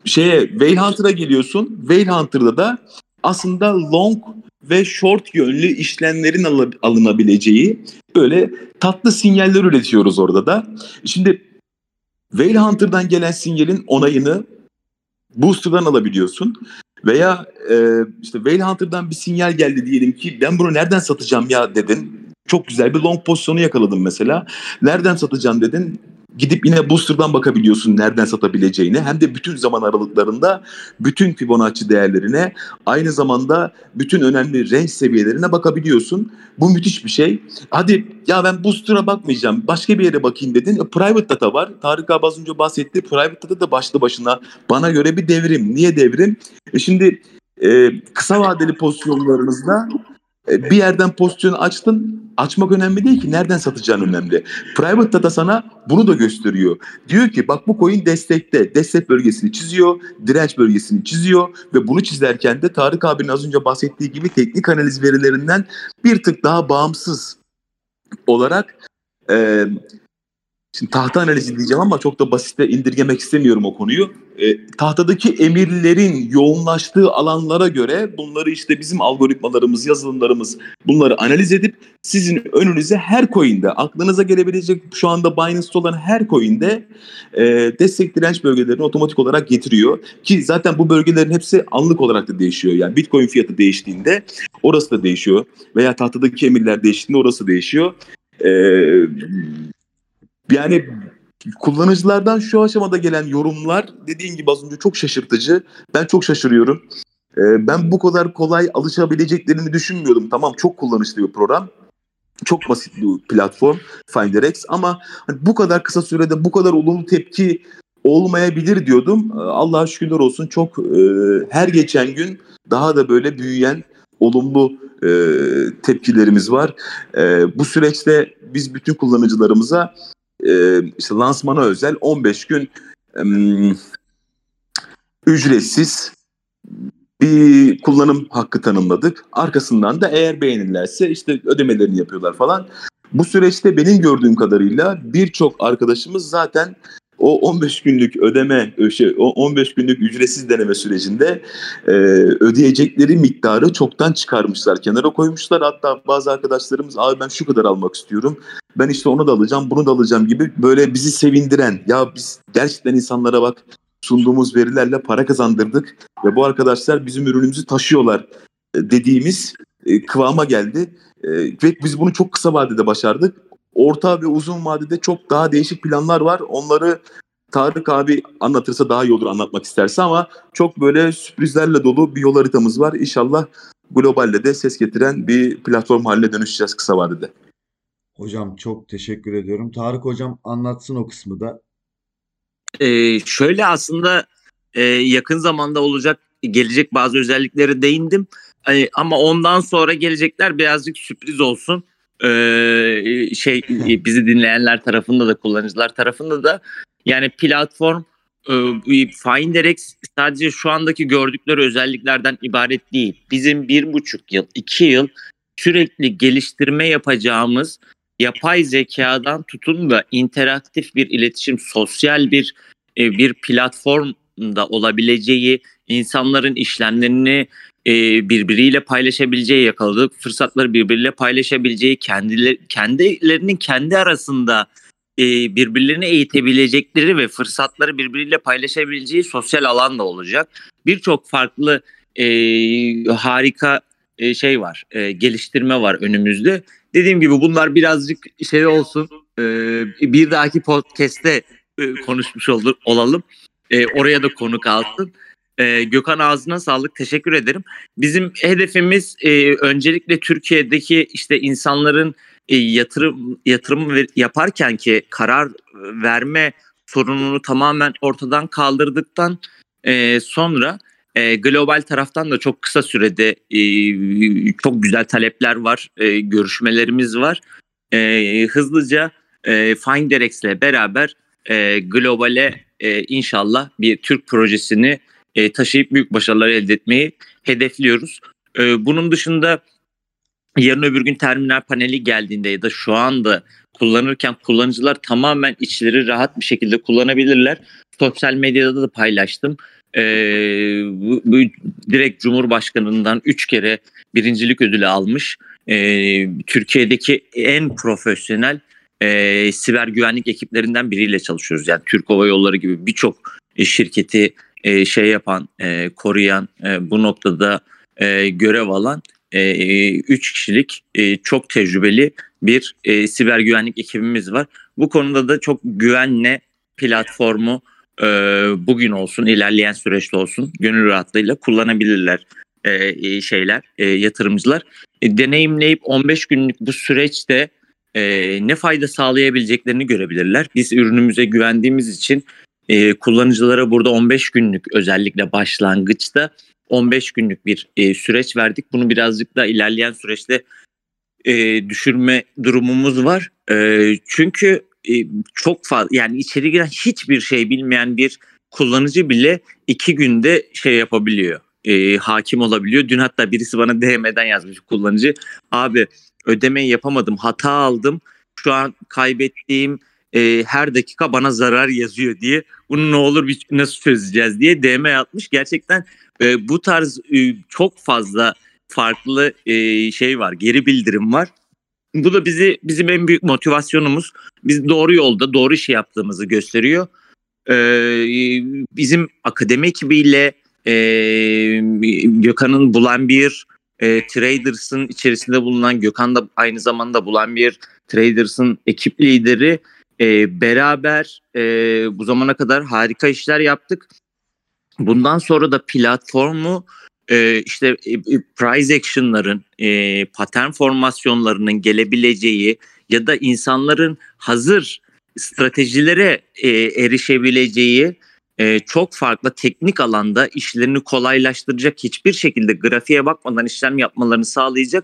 S3: şeye Whale Hunter'a geliyorsun. Whale Hunter'da da aslında long ve short yönlü işlemlerin al- alınabileceği böyle tatlı sinyaller üretiyoruz orada da. Şimdi Whale Hunter'dan gelen sinyalin onayını Booster'dan alabiliyorsun. Veya e, işte Whale Hunter'dan bir sinyal geldi diyelim ki ben bunu nereden satacağım ya dedin. Çok güzel bir long pozisyonu yakaladım mesela. Nereden satacağım dedin. Gidip yine Booster'dan bakabiliyorsun nereden satabileceğini. Hem de bütün zaman aralıklarında bütün Fibonacci değerlerine aynı zamanda bütün önemli range seviyelerine bakabiliyorsun. Bu müthiş bir şey. Hadi ya ben Booster'a bakmayacağım. Başka bir yere bakayım dedin. E, private data var. Tarık abi az önce bahsetti. Private data da başlı başına bana göre bir devrim. Niye devrim? E şimdi e, kısa vadeli pozisyonlarınızda bir yerden pozisyonu açtın. Açmak önemli değil ki. Nereden satacağın önemli. Private data sana bunu da gösteriyor. Diyor ki bak bu coin destekte. Destek bölgesini çiziyor. Direnç bölgesini çiziyor. Ve bunu çizerken de Tarık abinin az önce bahsettiği gibi teknik analiz verilerinden bir tık daha bağımsız olarak e, Şimdi tahta analizi diyeceğim ama çok da basite indirgemek istemiyorum o konuyu. E, tahtadaki emirlerin yoğunlaştığı alanlara göre bunları işte bizim algoritmalarımız, yazılımlarımız bunları analiz edip sizin önünüze her coin'de, aklınıza gelebilecek şu anda Binance'da olan her coin'de e, destek direnç bölgelerini otomatik olarak getiriyor. Ki zaten bu bölgelerin hepsi anlık olarak da değişiyor. Yani Bitcoin fiyatı değiştiğinde orası da değişiyor. Veya tahtadaki emirler değiştiğinde orası değişiyor. E, yani kullanıcılardan şu aşamada gelen yorumlar dediğin gibi az önce çok şaşırtıcı. Ben çok şaşırıyorum. Ee, ben bu kadar kolay alışabileceklerini düşünmüyordum. Tamam çok kullanışlı bir program. Çok basit bir platform Finderex ama hani bu kadar kısa sürede bu kadar olumlu tepki olmayabilir diyordum. Ee, Allah'a şükürler olsun çok e, her geçen gün daha da böyle büyüyen olumlu e, tepkilerimiz var. E, bu süreçte biz bütün kullanıcılarımıza e, işte lansmana özel 15 gün em, ücretsiz bir kullanım hakkı tanımladık. Arkasından da eğer beğenirlerse işte ödemelerini yapıyorlar falan. Bu süreçte benim gördüğüm kadarıyla birçok arkadaşımız zaten o 15 günlük ödeme, şey, o 15 günlük ücretsiz deneme sürecinde e, ödeyecekleri miktarı çoktan çıkarmışlar, kenara koymuşlar. Hatta bazı arkadaşlarımız abi ben şu kadar almak istiyorum. Ben işte onu da alacağım, bunu da alacağım gibi böyle bizi sevindiren ya biz gerçekten insanlara bak sunduğumuz verilerle para kazandırdık ve bu arkadaşlar bizim ürünümüzü taşıyorlar e, dediğimiz e, kıvama geldi. E, ve biz bunu çok kısa vadede başardık. Orta ve uzun vadede çok daha değişik planlar var. Onları Tarık abi anlatırsa daha iyi olur anlatmak isterse ama çok böyle sürprizlerle dolu bir yol haritamız var. İnşallah globalde de ses getiren bir platform haline dönüşeceğiz kısa vadede.
S1: Hocam çok teşekkür ediyorum. Tarık hocam anlatsın o kısmı da.
S2: Ee, şöyle aslında e, yakın zamanda olacak gelecek bazı özelliklere değindim. Hani, ama ondan sonra gelecekler birazcık sürpriz olsun. Ee, şey bizi dinleyenler tarafında da kullanıcılar tarafında da yani platform e, Finderex sadece şu andaki gördükleri özelliklerden ibaret değil. Bizim bir buçuk yıl, iki yıl sürekli geliştirme yapacağımız yapay zekadan tutun da interaktif bir iletişim, sosyal bir e, bir platformda olabileceği, insanların işlemlerini e, birbiriyle paylaşabileceği, yakaladığı fırsatları birbiriyle paylaşabileceği, kendileri, kendilerinin kendi arasında e, birbirlerini eğitebilecekleri ve fırsatları birbiriyle paylaşabileceği sosyal alan da olacak. Birçok farklı e, harika e, şey var, e, geliştirme var önümüzde. Dediğim gibi bunlar birazcık şey olsun, e, bir dahaki podcast'te e, konuşmuş olur, olalım. E, oraya da konu kalsın. E, Gökhan ağzına sağlık, teşekkür ederim. Bizim hedefimiz e, öncelikle Türkiye'deki işte insanların e, yatırım yatırım yaparken ki karar verme sorununu tamamen ortadan kaldırdıktan e, sonra e, global taraftan da çok kısa sürede e, çok güzel talepler var, e, görüşmelerimiz var. E, hızlıca e, Finderex ile beraber e, globale e, inşallah bir Türk projesini e, taşıyıp büyük başarılar elde etmeyi hedefliyoruz. E, bunun dışında yarın öbür gün terminal paneli geldiğinde ya da şu anda kullanırken kullanıcılar tamamen içleri rahat bir şekilde kullanabilirler. Sosyal medyada da paylaştım. Ee, bu, bu, direkt Cumhurbaşkanı'ndan 3 kere birincilik ödülü almış. Ee, Türkiye'deki en profesyonel e, siber güvenlik ekiplerinden biriyle çalışıyoruz. Yani Türk Hava Yolları gibi birçok şirketi e, şey yapan, e, koruyan, e, bu noktada e, görev alan 3 e, kişilik e, çok tecrübeli bir e, siber güvenlik ekibimiz var. Bu konuda da çok güvenle platformu e, bugün olsun, ilerleyen süreçte olsun gönül rahatlığıyla kullanabilirler e, e şeyler, e, yatırımcılar. E, deneyimleyip 15 günlük bu süreçte e, ne fayda sağlayabileceklerini görebilirler. Biz ürünümüze güvendiğimiz için e, kullanıcılara burada 15 günlük özellikle başlangıçta 15 günlük bir e, süreç verdik. Bunu birazcık da ilerleyen süreçte e, düşürme durumumuz var. E, çünkü e, çok fazla yani içeri giren hiçbir şey bilmeyen bir kullanıcı bile iki günde şey yapabiliyor. E, hakim olabiliyor. Dün hatta birisi bana DM'den yazmış kullanıcı. Abi ödemeyi yapamadım hata aldım. Şu an kaybettiğim e, her dakika bana zarar yazıyor diye bunu ne olur bir, nasıl çözeceğiz diye DM atmış. Gerçekten e, bu tarz e, çok fazla farklı e, şey var, geri bildirim var. Bu da bizi bizim en büyük motivasyonumuz. Biz doğru yolda doğru işi yaptığımızı gösteriyor. E, bizim akademi ekibiyle e, Gökhan'ın bulan bir e, Traders'ın içerisinde bulunan Gökhan da aynı zamanda bulan bir Traders'ın ekip lideri e, beraber e, bu zamana kadar harika işler yaptık. Bundan sonra da platformu e, işte e, price action'ların, e, patern formasyonlarının gelebileceği ya da insanların hazır stratejilere e, erişebileceği e, çok farklı teknik alanda işlerini kolaylaştıracak hiçbir şekilde grafiğe bakmadan işlem yapmalarını sağlayacak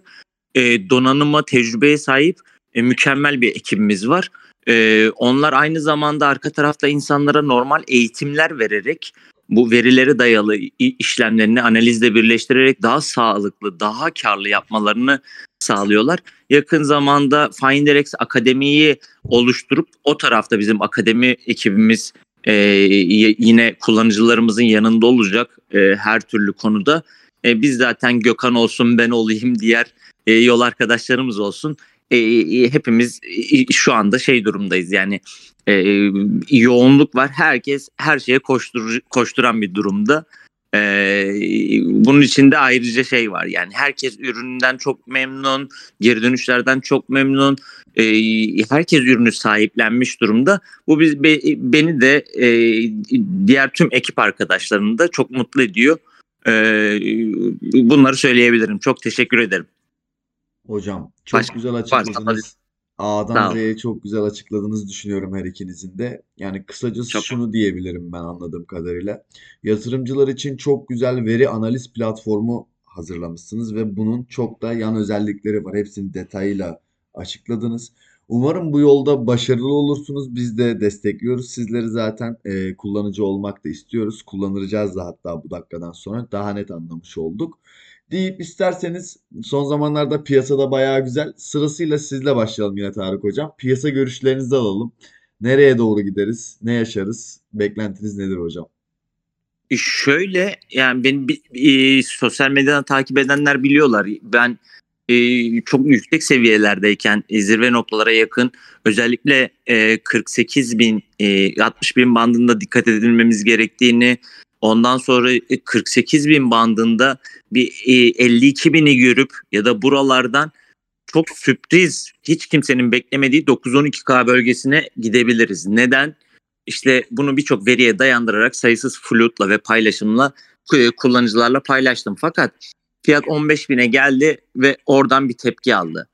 S2: e, donanıma, tecrübeye sahip e, mükemmel bir ekibimiz var. E, onlar aynı zamanda arka tarafta insanlara normal eğitimler vererek bu verilere dayalı işlemlerini analizle birleştirerek daha sağlıklı, daha karlı yapmalarını sağlıyorlar. Yakın zamanda Finderex Akademi'yi oluşturup o tarafta bizim akademi ekibimiz e, yine kullanıcılarımızın yanında olacak e, her türlü konuda. E, biz zaten Gökhan olsun ben olayım diğer e, yol arkadaşlarımız olsun. E, e hepimiz e, şu anda şey durumdayız yani e, yoğunluk var. Herkes her şeye koştur, koşturan bir durumda. Ee, bunun içinde ayrıca şey var yani herkes ürününden çok memnun, geri dönüşlerden çok memnun, ee, herkes ürünü sahiplenmiş durumda. Bu biz be, beni de e, diğer tüm ekip arkadaşlarımı da çok mutlu ediyor. Ee, bunları söyleyebilirim. Çok teşekkür ederim.
S1: Hocam çok
S2: Başka-
S1: güzel açıkladınız. A'dan. Z'ye çok güzel açıkladığınızı düşünüyorum her ikinizin de. Yani kısacası
S2: Çok-
S1: şunu diyebilirim ben anladığım kadarıyla. Yatırımcılar için çok güzel veri analiz platformu hazırlamışsınız ve bunun çok da yan özellikleri var. Hepsini detayıyla açıkladınız. Umarım bu yolda başarılı olursunuz. Biz de destekliyoruz sizleri zaten. Ee, kullanıcı olmak da istiyoruz. Kullanacağız da hatta bu dakikadan sonra daha net anlamış olduk deyip isterseniz son zamanlarda piyasada bayağı güzel. Sırasıyla sizle başlayalım yine Tarık Hocam. Piyasa görüşlerinizi alalım. Nereye doğru gideriz? Ne yaşarız? Beklentiniz nedir hocam?
S2: E, Şöyle yani beni e, sosyal medyadan takip edenler biliyorlar. Ben e, çok yüksek seviyelerdeyken e, zirve noktalara yakın özellikle e, 48 bin e, 60 bin bandında dikkat edilmemiz gerektiğini ondan sonra e, 48 bin bandında bir e, 52 bini görüp ya da buralardan çok sürpriz hiç kimsenin beklemediği 9-12K bölgesine gidebiliriz. Neden? İşte bunu birçok veriye dayandırarak sayısız flutla ve paylaşımla e, kullanıcılarla paylaştım. Fakat fiyat 15 bine geldi ve oradan bir tepki aldı.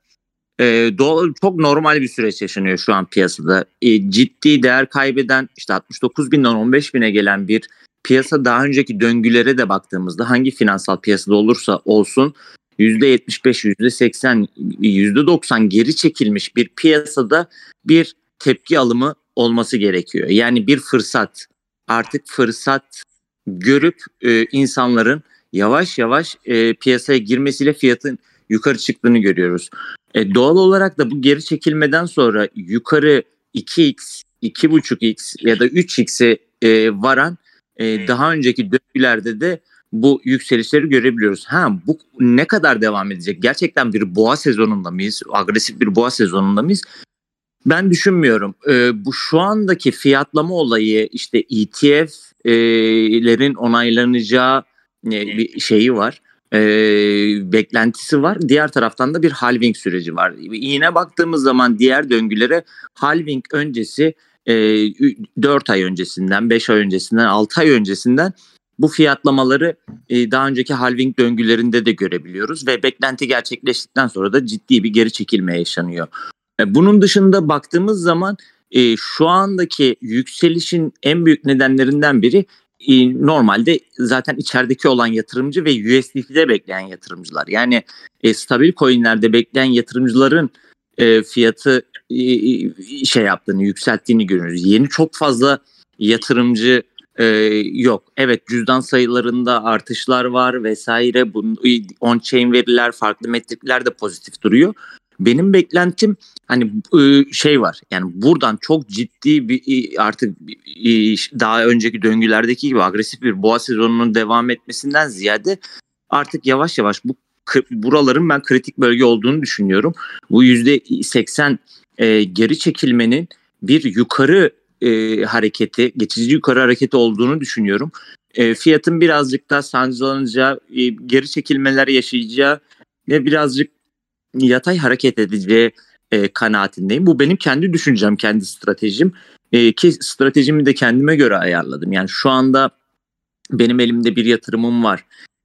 S2: E, doğal, çok normal bir süreç yaşanıyor şu an piyasada. E, ciddi değer kaybeden işte 69 binden 15 bine gelen bir piyasa daha önceki döngülere de baktığımızda hangi finansal piyasada olursa olsun %75, %80, %90 geri çekilmiş bir piyasada bir tepki alımı olması gerekiyor. Yani bir fırsat artık fırsat görüp e, insanların yavaş yavaş e, piyasaya girmesiyle fiyatın yukarı çıktığını görüyoruz. E, doğal olarak da bu geri çekilmeden sonra yukarı 2x, 2.5x ya da 3x'e e, varan e, daha önceki döngülerde de bu yükselişleri görebiliyoruz. Ha bu ne kadar devam edecek? Gerçekten bir boğa sezonunda mıyız? Agresif bir boğa sezonunda mıyız? Ben düşünmüyorum. Ee, bu şu andaki fiyatlama olayı işte ETF'lerin onaylanacağı e, bir şeyi var. E, beklentisi var. Diğer taraftan da bir halving süreci var. Yine baktığımız zaman diğer döngülere halving öncesi e, 4 ay öncesinden, 5 ay öncesinden, 6 ay öncesinden bu fiyatlamaları e, daha önceki halving döngülerinde de görebiliyoruz ve beklenti gerçekleştikten sonra da ciddi bir geri çekilme yaşanıyor. E, Bunun dışında baktığımız zaman e, şu andaki yükselişin en büyük nedenlerinden biri e, normalde zaten içerideki olan yatırımcı ve USDT'de bekleyen yatırımcılar. Yani e, stabil coinlerde bekleyen yatırımcıların e, fiyatı e, şey yaptığını, yükselttiğini görüyoruz. Yeni çok fazla yatırımcı e, yok. Evet cüzdan sayılarında artışlar var vesaire. Bunun on-chain veriler, farklı metrikler de pozitif duruyor. Benim beklentim hani e, şey var yani buradan çok ciddi bir artık daha önceki döngülerdeki gibi agresif bir boğa sezonunun devam etmesinden ziyade artık yavaş yavaş bu buraların ben kritik bölge olduğunu düşünüyorum. Bu yüzde 80 e, geri çekilmenin bir yukarı e, hareketi, geçici yukarı hareketi olduğunu düşünüyorum. E, fiyatın birazcık daha sancılanacağı, e, geri çekilmeler yaşayacağı ve birazcık yatay hareket edeceği e, kanaatindeyim. Bu benim kendi düşüncem, kendi stratejim. E, ki stratejimi de kendime göre ayarladım. Yani şu anda benim elimde bir yatırımım var.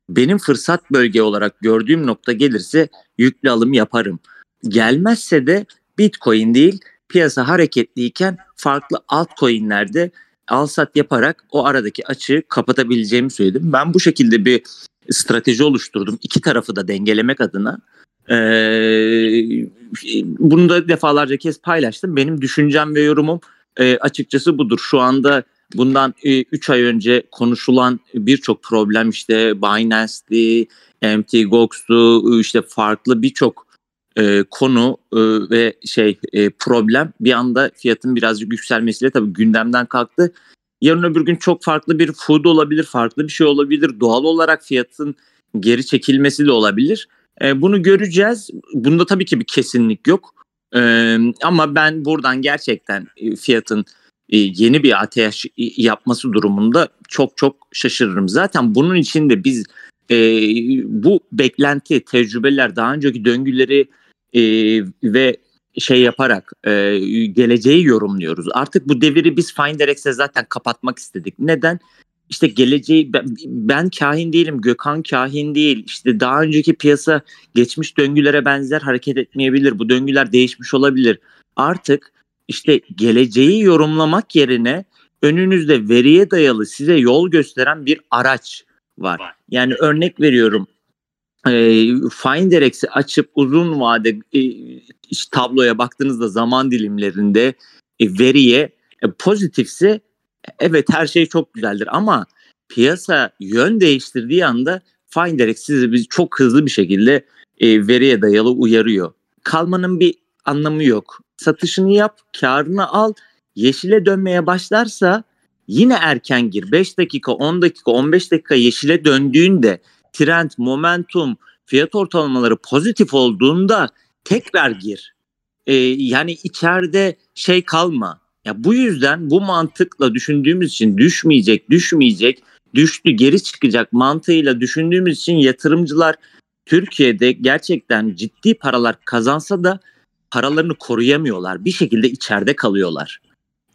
S2: Benim fırsat bölge olarak gördüğüm nokta gelirse yüklü alım yaparım. Gelmezse de Bitcoin değil piyasa hareketliyken farklı altcoin'lerde al sat yaparak o aradaki açığı kapatabileceğimi söyledim. Ben bu şekilde bir strateji oluşturdum. İki tarafı da dengelemek adına. Ee, bunu da defalarca kez paylaştım. Benim düşüncem ve yorumum e, açıkçası budur. Şu anda bundan 3 ay önce konuşulan birçok problem işte Binance'di, MT Gox'tu, işte farklı birçok e, konu e, ve şey e, problem bir anda fiyatın birazcık yükselmesiyle tabii gündemden kalktı. Yarın öbür gün çok farklı bir food olabilir, farklı bir şey olabilir. Doğal olarak fiyatın geri çekilmesi de olabilir. E, bunu göreceğiz. Bunda tabii ki bir kesinlik yok. E, ama ben buradan gerçekten e, fiyatın e, yeni bir ATH yapması durumunda çok çok şaşırırım. Zaten bunun için de biz e, bu beklenti, tecrübeler, daha önceki döngüleri e, ve şey yaparak e, geleceği yorumluyoruz. Artık bu deviri biz Finderex'e zaten kapatmak istedik. Neden? İşte geleceği ben, ben kahin değilim, Gökhan kahin değil. İşte daha önceki piyasa geçmiş döngülere benzer hareket etmeyebilir. Bu döngüler değişmiş olabilir. Artık işte geleceği yorumlamak yerine önünüzde veriye dayalı size yol gösteren bir araç var. Yani örnek veriyorum e, Finderex'i açıp uzun vade e, işte tabloya baktığınızda zaman dilimlerinde e, veriye e, pozitifse evet her şey çok güzeldir ama piyasa yön değiştirdiği anda Finderex sizi çok hızlı bir şekilde e, veriye dayalı uyarıyor. Kalmanın bir anlamı yok. Satışını yap, karını al. Yeşile dönmeye başlarsa yine erken gir. 5 dakika, 10 dakika, 15 dakika yeşile döndüğünde trend, momentum, fiyat ortalamaları pozitif olduğunda tekrar gir. Ee, yani içeride şey kalma. Ya bu yüzden bu mantıkla düşündüğümüz için düşmeyecek, düşmeyecek, düştü geri çıkacak mantığıyla düşündüğümüz için yatırımcılar Türkiye'de gerçekten ciddi paralar kazansa da paralarını koruyamıyorlar. Bir şekilde içeride kalıyorlar.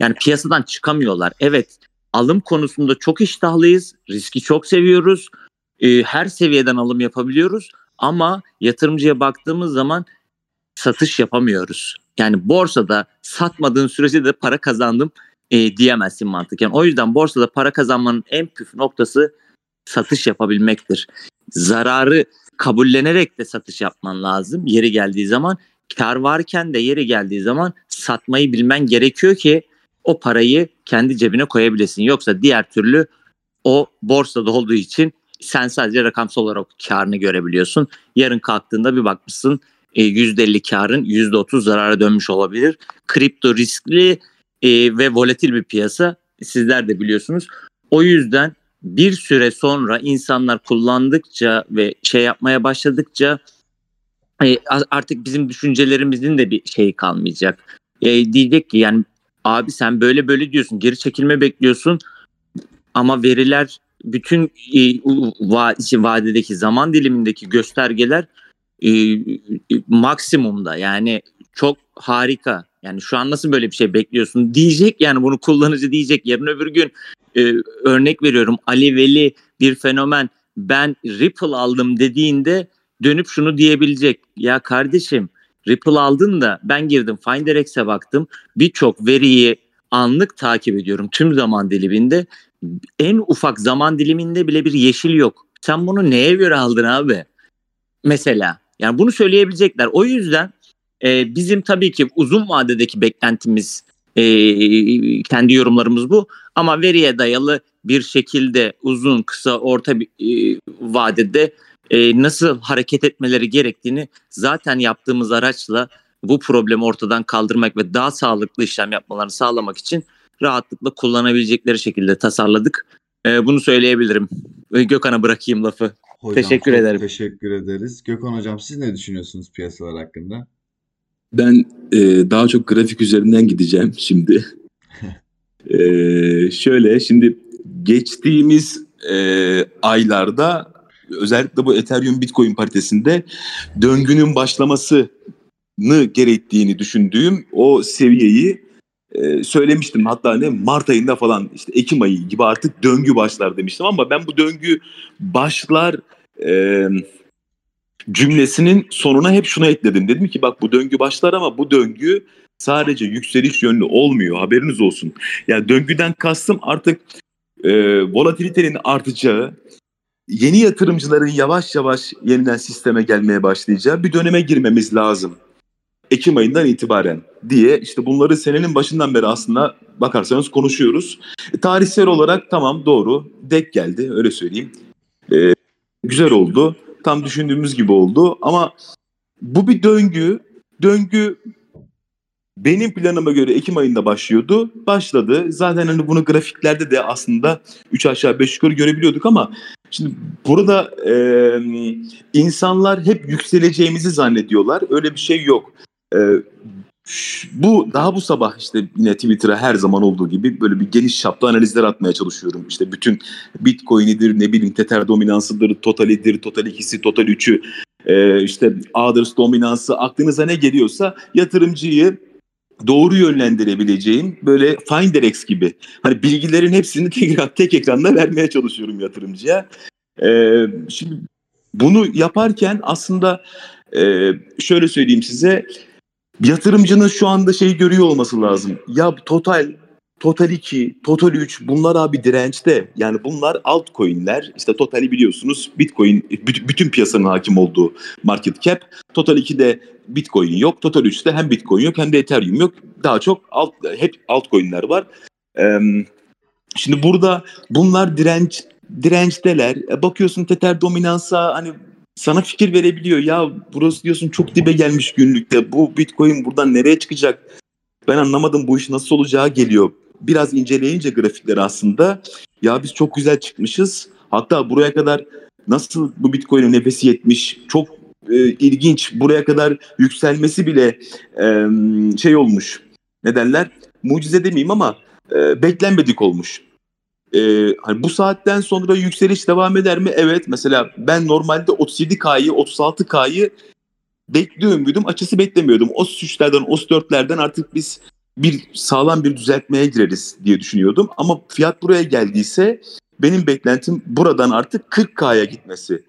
S2: Yani piyasadan çıkamıyorlar. Evet alım konusunda çok iştahlıyız. Riski çok seviyoruz. Ee, her seviyeden alım yapabiliyoruz. Ama yatırımcıya baktığımız zaman satış yapamıyoruz. Yani borsada satmadığın sürece de para kazandım e, diyemezsin mantıken. O yüzden borsada para kazanmanın en püf noktası satış yapabilmektir. Zararı kabullenerek de satış yapman lazım yeri geldiği zaman. Kar varken de yeri geldiği zaman satmayı bilmen gerekiyor ki o parayı kendi cebine koyabilesin. Yoksa diğer türlü o borsada olduğu için sen sadece rakamsal olarak karını görebiliyorsun. Yarın kalktığında bir bakmışsın %50 e, karın %30 zarara dönmüş olabilir. Kripto riskli e, ve volatil bir piyasa. Sizler de biliyorsunuz. O yüzden bir süre sonra insanlar kullandıkça ve şey yapmaya başladıkça e, artık bizim düşüncelerimizin de bir şeyi kalmayacak. E, diyecek ki yani abi sen böyle böyle diyorsun geri çekilme bekliyorsun ama veriler bütün e, vadedeki zaman dilimindeki göstergeler e, maksimumda yani çok harika. Yani şu an nasıl böyle bir şey bekliyorsun diyecek yani bunu kullanıcı diyecek. Yarın öbür gün e, örnek veriyorum Ali Veli bir fenomen ben Ripple aldım dediğinde dönüp şunu diyebilecek. Ya kardeşim Ripple aldın da ben girdim Finderex'e baktım. Birçok veriyi anlık takip ediyorum tüm zaman diliminde. En ufak zaman diliminde bile bir yeşil yok. Sen bunu neye göre aldın abi? Mesela yani bunu söyleyebilecekler. O yüzden e, bizim tabii ki uzun vadedeki beklentimiz e, kendi yorumlarımız bu. Ama veriye dayalı bir şekilde uzun, kısa, orta bir e, vadede e, nasıl hareket etmeleri gerektiğini zaten yaptığımız araçla bu problemi ortadan kaldırmak ve daha sağlıklı işlem yapmalarını sağlamak için rahatlıkla kullanabilecekleri şekilde tasarladık. E, bunu söyleyebilirim. Gökhan'a bırakayım lafı. Hocam, teşekkür ederim.
S1: Teşekkür ederiz. Gökhan Hocam siz ne düşünüyorsunuz piyasalar hakkında?
S3: Ben e, daha çok grafik üzerinden gideceğim şimdi. e, şöyle şimdi geçtiğimiz e, aylarda özellikle bu Ethereum Bitcoin paritesinde döngünün başlamasını gerektiğini düşündüğüm o seviyeyi e, söylemiştim. Hatta ne Mart ayında falan işte Ekim ayı gibi artık döngü başlar demiştim ama ben bu döngü başlar e, cümlesinin sonuna hep şunu ekledim. Dedim ki bak bu döngü başlar ama bu döngü sadece yükseliş yönlü olmuyor haberiniz olsun. Yani döngüden kastım artık e, volatilitenin artacağı, yeni yatırımcıların yavaş yavaş yeniden sisteme gelmeye başlayacağı bir döneme girmemiz lazım. Ekim ayından itibaren diye işte bunları senenin başından beri aslında bakarsanız konuşuyoruz. E, tarihsel olarak tamam doğru dek geldi öyle söyleyeyim. E, güzel oldu. Tam düşündüğümüz gibi oldu ama bu bir döngü. Döngü benim planıma göre Ekim ayında başlıyordu. Başladı. Zaten hani bunu grafiklerde de aslında 3 aşağı 5 yukarı görebiliyorduk ama şimdi burada e, insanlar hep yükseleceğimizi zannediyorlar. Öyle bir şey yok. E, Bu daha bu sabah işte yine Twitter'a her zaman olduğu gibi böyle bir geniş çaplı analizler atmaya çalışıyorum. İşte bütün Bitcoin'idir, ne bileyim Tether dominansıdır, Total'idir, Total 2'si, Total 3'ü, e, işte Others dominansı aklınıza ne geliyorsa yatırımcıyı doğru yönlendirebileceğim böyle Finderex gibi hani bilgilerin hepsini tek, tek ekranda vermeye çalışıyorum yatırımcıya. Ee, şimdi bunu yaparken aslında e, şöyle söyleyeyim size yatırımcının şu anda şey görüyor olması lazım. Ya Total, Total 2, Total 3 bunlar abi dirençte. Yani bunlar altcoin'ler. İşte Total'i biliyorsunuz Bitcoin büt- bütün piyasanın hakim olduğu market cap. Total 2'de Bitcoin yok. Total 3'te hem Bitcoin yok hem de Ethereum yok. Daha çok alt, hep altcoin'ler var. Ee, şimdi burada bunlar direnç dirençteler. E, bakıyorsun Tether dominansa hani sana fikir verebiliyor. Ya burası diyorsun çok dibe gelmiş günlükte. Bu Bitcoin buradan nereye çıkacak? Ben anlamadım bu iş nasıl olacağı geliyor. Biraz inceleyince grafikleri aslında ya biz çok güzel çıkmışız. Hatta buraya kadar nasıl bu Bitcoin'in nefesi yetmiş çok e, ilginç. Buraya kadar yükselmesi bile e, şey olmuş. Ne derler? Mucize demeyeyim ama e, beklenmedik olmuş. E, hani bu saatten sonra yükseliş devam eder mi? Evet. Mesela ben normalde 37K'yı 36K'yı bekliyor muydum? Açısı beklemiyordum. O 3'lerden o 4'lerden artık biz bir sağlam bir düzeltmeye gireriz diye düşünüyordum. Ama fiyat buraya geldiyse benim beklentim buradan artık 40K'ya gitmesi.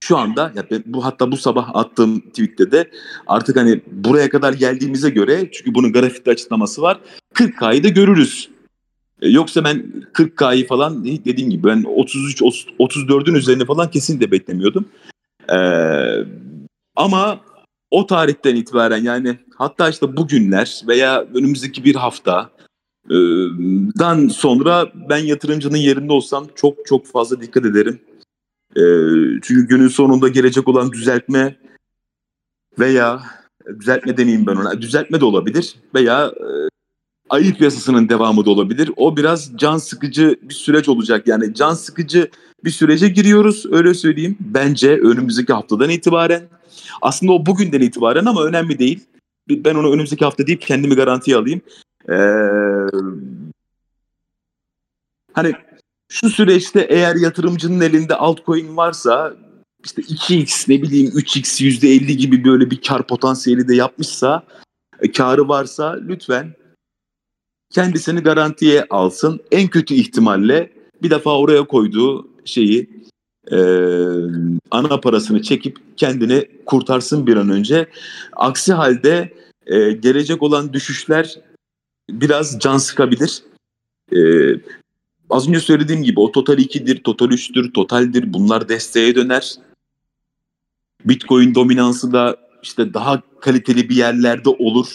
S3: Şu anda ya ben bu hatta bu sabah attığım tweette de artık hani buraya kadar geldiğimize göre çünkü bunun grafikte açıklaması var 40K'yı da görürüz. E, Yoksa ben 40K'yı falan dediğim gibi ben 33 30 34'ün üzerine falan kesin de beklemiyordum. Ee, ama o tarihten itibaren yani hatta işte bugünler veya önümüzdeki bir hafta e, dan sonra ben yatırımcının yerinde olsam çok çok fazla dikkat ederim. E, çünkü günün sonunda gelecek olan düzeltme veya düzeltme demeyeyim ben ona düzeltme de olabilir veya e, ayı piyasasının devamı da olabilir. O biraz can sıkıcı bir süreç olacak. Yani can sıkıcı bir sürece giriyoruz öyle söyleyeyim. Bence önümüzdeki haftadan itibaren. Aslında o bugünden itibaren ama önemli değil. Ben onu önümüzdeki hafta deyip kendimi garantiye alayım. Ee, hani şu süreçte eğer yatırımcının elinde altcoin varsa işte 2x ne bileyim 3x %50 gibi böyle bir kar potansiyeli de yapmışsa e, karı varsa lütfen kendisini garantiye alsın. En kötü ihtimalle bir defa oraya koyduğu şeyi e, ana parasını çekip kendini kurtarsın bir an önce. Aksi halde e, gelecek olan düşüşler biraz can sıkabilir. E, az önce söylediğim gibi o Total 2'dir, Total 3'tür, Total'dir. Bunlar desteğe döner. Bitcoin dominansı da işte daha kaliteli bir yerlerde olur.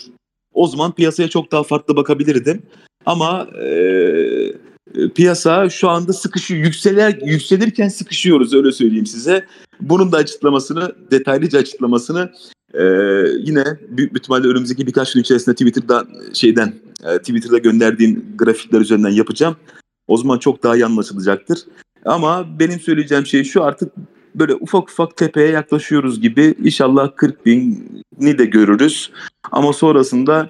S3: O zaman piyasaya çok daha farklı bakabilirdim. Ama e, piyasa şu anda sıkışıyor. Yükseler, yükselirken sıkışıyoruz öyle söyleyeyim size. Bunun da açıklamasını, detaylıca açıklamasını e, yine büyük bir ihtimalle önümüzdeki birkaç gün içerisinde Twitter'da şeyden e, Twitter'da gönderdiğim grafikler üzerinden yapacağım. O zaman çok daha iyi anlaşılacaktır. Ama benim söyleyeceğim şey şu artık böyle ufak ufak tepeye yaklaşıyoruz gibi. İnşallah 40 bini de görürüz. Ama sonrasında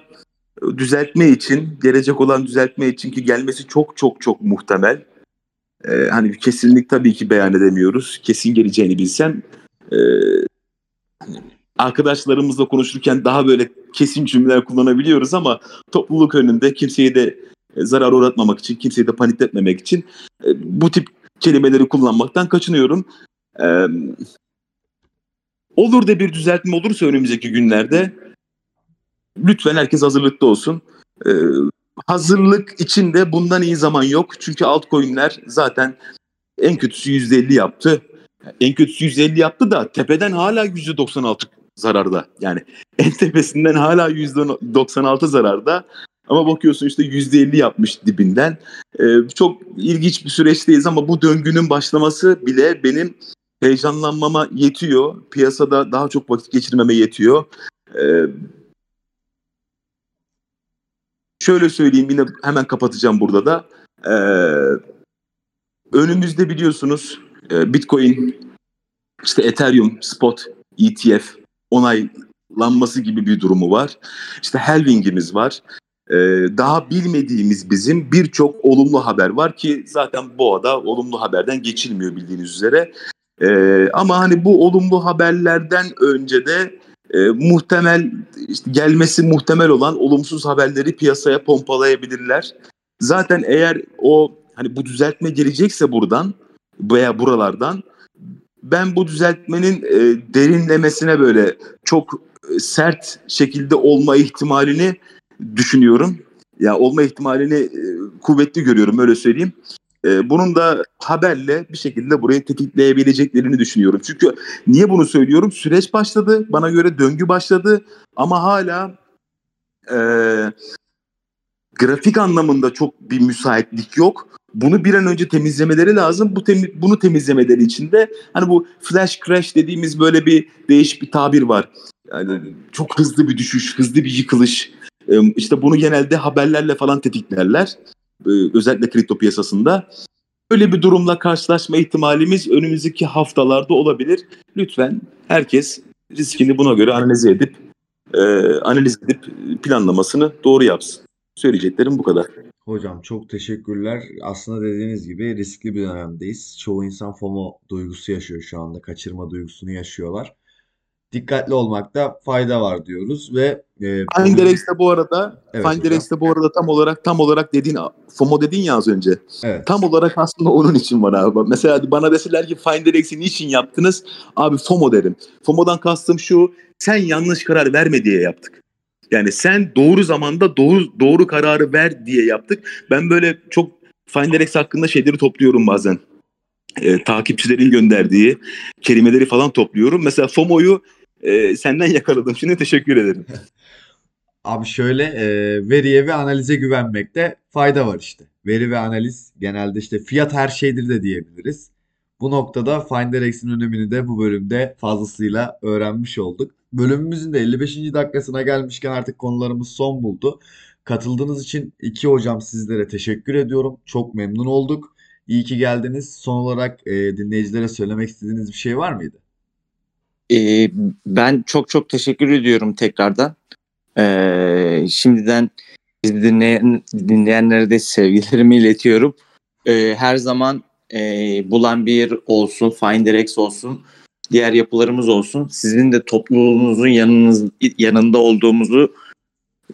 S3: düzeltme için, gelecek olan düzeltme için ki gelmesi çok çok çok muhtemel. Ee, hani kesinlik tabii ki beyan edemiyoruz. Kesin geleceğini bilsem e, arkadaşlarımızla konuşurken daha böyle kesin cümleler kullanabiliyoruz ama topluluk önünde kimseyi de zarar uğratmamak için, kimseyi de panikletmemek için e, bu tip kelimeleri kullanmaktan kaçınıyorum. Ee, olur da bir düzeltme olursa önümüzdeki günlerde lütfen herkes hazırlıklı olsun. Ee, hazırlık içinde bundan iyi zaman yok. Çünkü altcoin'ler zaten en kötüsü %50 yaptı. En kötüsü %50 yaptı da tepeden hala %96 zararda. Yani en tepesinden hala %96 zararda. Ama bakıyorsun işte %50 yapmış dibinden. Ee, çok ilginç bir süreçteyiz ama bu döngünün başlaması bile benim heyecanlanmama yetiyor. Piyasada daha çok vakit geçirmeme yetiyor. Ee, şöyle söyleyeyim yine hemen kapatacağım burada da. Ee, önümüzde biliyorsunuz e, Bitcoin, işte Ethereum, Spot, ETF onay lanması gibi bir durumu var. İşte Helving'imiz var. Ee, daha bilmediğimiz bizim birçok olumlu haber var ki zaten Boğa'da olumlu haberden geçilmiyor bildiğiniz üzere. Ee, ama hani bu olumlu haberlerden önce de e, muhtemel işte gelmesi muhtemel olan olumsuz haberleri piyasaya pompalayabilirler. Zaten eğer o hani bu düzeltme gelecekse buradan veya buralardan ben bu düzeltmenin e, derinlemesine böyle çok e, sert şekilde olma ihtimalini düşünüyorum. Ya olma ihtimalini e, kuvvetli görüyorum öyle söyleyeyim. E, bunun da haberle bir şekilde burayı tetikleyebileceklerini düşünüyorum. Çünkü niye bunu söylüyorum? Süreç başladı. Bana göre döngü başladı. Ama hala e, grafik anlamında çok bir müsaitlik yok. Bunu bir an önce temizlemeleri lazım. Bu temi bunu temizlemeleri için de hani bu flash crash dediğimiz böyle bir değişik bir tabir var. Yani çok hızlı bir düşüş, hızlı bir yıkılış. Ee, işte bunu genelde haberlerle falan tetiklerler. Ee, özellikle kripto piyasasında. Böyle bir durumla karşılaşma ihtimalimiz önümüzdeki haftalarda olabilir. Lütfen herkes riskini buna göre analiz edip e, analiz edip planlamasını doğru yapsın. Söyleyeceklerim bu kadar.
S1: Hocam çok teşekkürler. Aslında dediğiniz gibi riskli bir dönemdeyiz. Çoğu insan FOMO duygusu yaşıyor şu anda. Kaçırma duygusunu yaşıyorlar. Dikkatli olmakta fayda var diyoruz ve e,
S3: Finderex'te bu arada
S1: Evet
S3: Finderex'te bu arada tam olarak tam olarak dediğin FOMO dedin ya az önce.
S1: evet.
S3: Tam olarak aslında onun için var abi. Mesela bana deseler ki Finderex'i niçin yaptınız? Abi FOMO derim. FOMO'dan kastım şu. Sen yanlış karar verme diye yaptık. Yani sen doğru zamanda doğru doğru kararı ver diye yaptık. Ben böyle çok Finderex hakkında şeyleri topluyorum bazen. Ee, takipçilerin gönderdiği kelimeleri falan topluyorum. Mesela FOMO'yu e, senden yakaladım. Şimdi teşekkür ederim.
S1: Abi şöyle e, veriye ve analize güvenmekte fayda var işte. Veri ve analiz genelde işte fiyat her şeydir de diyebiliriz. Bu noktada Finderex'in önemini de bu bölümde fazlasıyla öğrenmiş olduk. Bölümümüzün de 55. dakikasına gelmişken artık konularımız son buldu. Katıldığınız için iki hocam sizlere teşekkür ediyorum. Çok memnun olduk. İyi ki geldiniz. Son olarak e, dinleyicilere söylemek istediğiniz bir şey var mıydı?
S2: Ee, ben çok çok teşekkür ediyorum tekrardan. Ee, şimdiden bizi dinleyen, dinleyenlere de sevgilerimi iletiyorum. Ee, her zaman e, Bulan bir olsun, Finderex olsun, diğer yapılarımız olsun. Sizin de topluluğunuzun yanınız, yanında olduğumuzu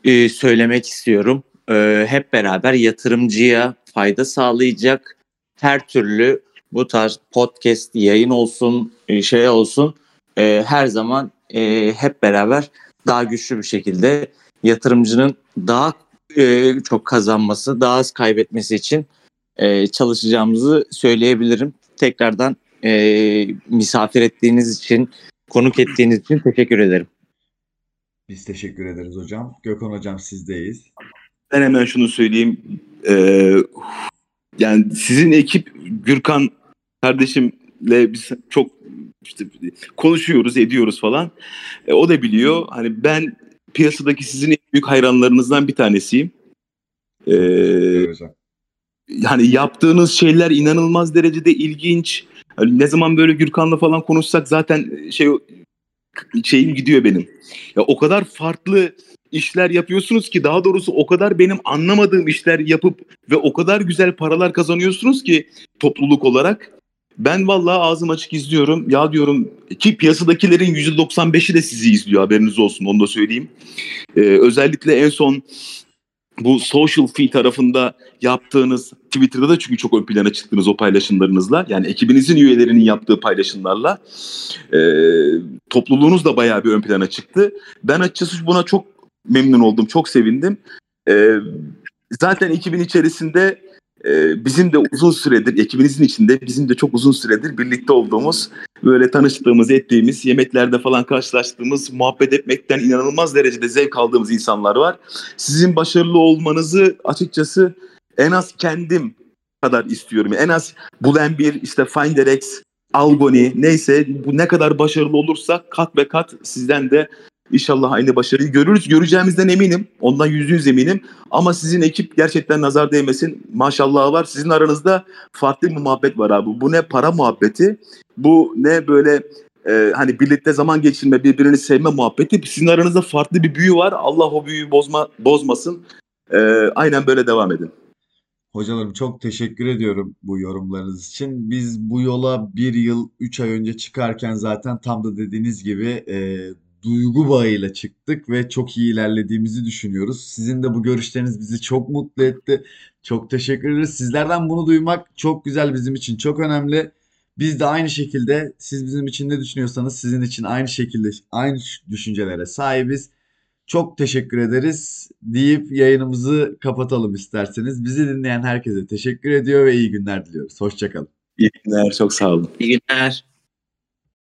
S2: e, söylemek istiyorum. E, hep beraber yatırımcıya fayda sağlayacak her türlü bu tarz podcast yayın olsun, e, şey olsun e, her zaman e, hep beraber daha güçlü bir şekilde yatırımcının daha e, çok kazanması, daha az kaybetmesi için e, çalışacağımızı söyleyebilirim. Tekrardan e, misafir ettiğiniz için, konuk ettiğiniz için teşekkür ederim.
S1: Biz teşekkür ederiz hocam. Gökhan hocam sizdeyiz.
S3: Ben hemen şunu söyleyeyim. Ee, yani sizin ekip Gürkan kardeşimle biz çok işte konuşuyoruz, ediyoruz falan. E, o da biliyor. Hani ben piyasadaki sizin en büyük hayranlarınızdan bir tanesiyim.
S1: Evet hocam.
S3: yani yaptığınız şeyler inanılmaz derecede ilginç. Hani ne zaman böyle Gürkan'la falan konuşsak zaten şey şeyim gidiyor benim. Ya o kadar farklı işler yapıyorsunuz ki daha doğrusu o kadar benim anlamadığım işler yapıp ve o kadar güzel paralar kazanıyorsunuz ki topluluk olarak. Ben vallahi ağzım açık izliyorum. Ya diyorum ki piyasadakilerin %95'i de sizi izliyor haberiniz olsun onu da söyleyeyim. Ee, özellikle en son bu social fee tarafında yaptığınız Twitter'da da çünkü çok ön plana çıktınız o paylaşımlarınızla. Yani ekibinizin üyelerinin yaptığı paylaşımlarla e, topluluğunuz da bayağı bir ön plana çıktı. Ben açıkçası buna çok memnun oldum, çok sevindim. E, zaten ekibin içerisinde e, bizim de uzun süredir, ekibinizin içinde bizim de çok uzun süredir birlikte olduğumuz, böyle tanıştığımız, ettiğimiz, yemeklerde falan karşılaştığımız, muhabbet etmekten inanılmaz derecede zevk aldığımız insanlar var. Sizin başarılı olmanızı açıkçası en az kendim kadar istiyorum. En az Bulen bir, işte Finderex, Algoni neyse bu ne kadar başarılı olursa kat ve kat sizden de İnşallah aynı başarıyı görürüz. Göreceğimizden eminim. Ondan yüzde yüz eminim. Ama sizin ekip gerçekten nazar değmesin. Maşallah var. Sizin aranızda farklı bir muhabbet var abi. Bu ne para muhabbeti. Bu ne böyle e, hani birlikte zaman geçirme, birbirini sevme muhabbeti. Sizin aranızda farklı bir büyü var. Allah o büyüyü bozma bozmasın. E, aynen böyle devam edin.
S1: Hocalarım çok teşekkür ediyorum bu yorumlarınız için. Biz bu yola bir yıl, üç ay önce çıkarken zaten tam da dediğiniz gibi e, duygu bağıyla çıktık ve çok iyi ilerlediğimizi düşünüyoruz. Sizin de bu görüşleriniz bizi çok mutlu etti. Çok teşekkür ederiz. Sizlerden bunu duymak çok güzel bizim için çok önemli. Biz de aynı şekilde siz bizim için ne düşünüyorsanız sizin için aynı şekilde aynı düşüncelere sahibiz. Çok teşekkür ederiz deyip yayınımızı kapatalım isterseniz. Bizi dinleyen herkese teşekkür ediyor ve iyi günler diliyoruz. Hoşçakalın.
S3: İyi günler, çok sağ olun.
S2: İyi günler.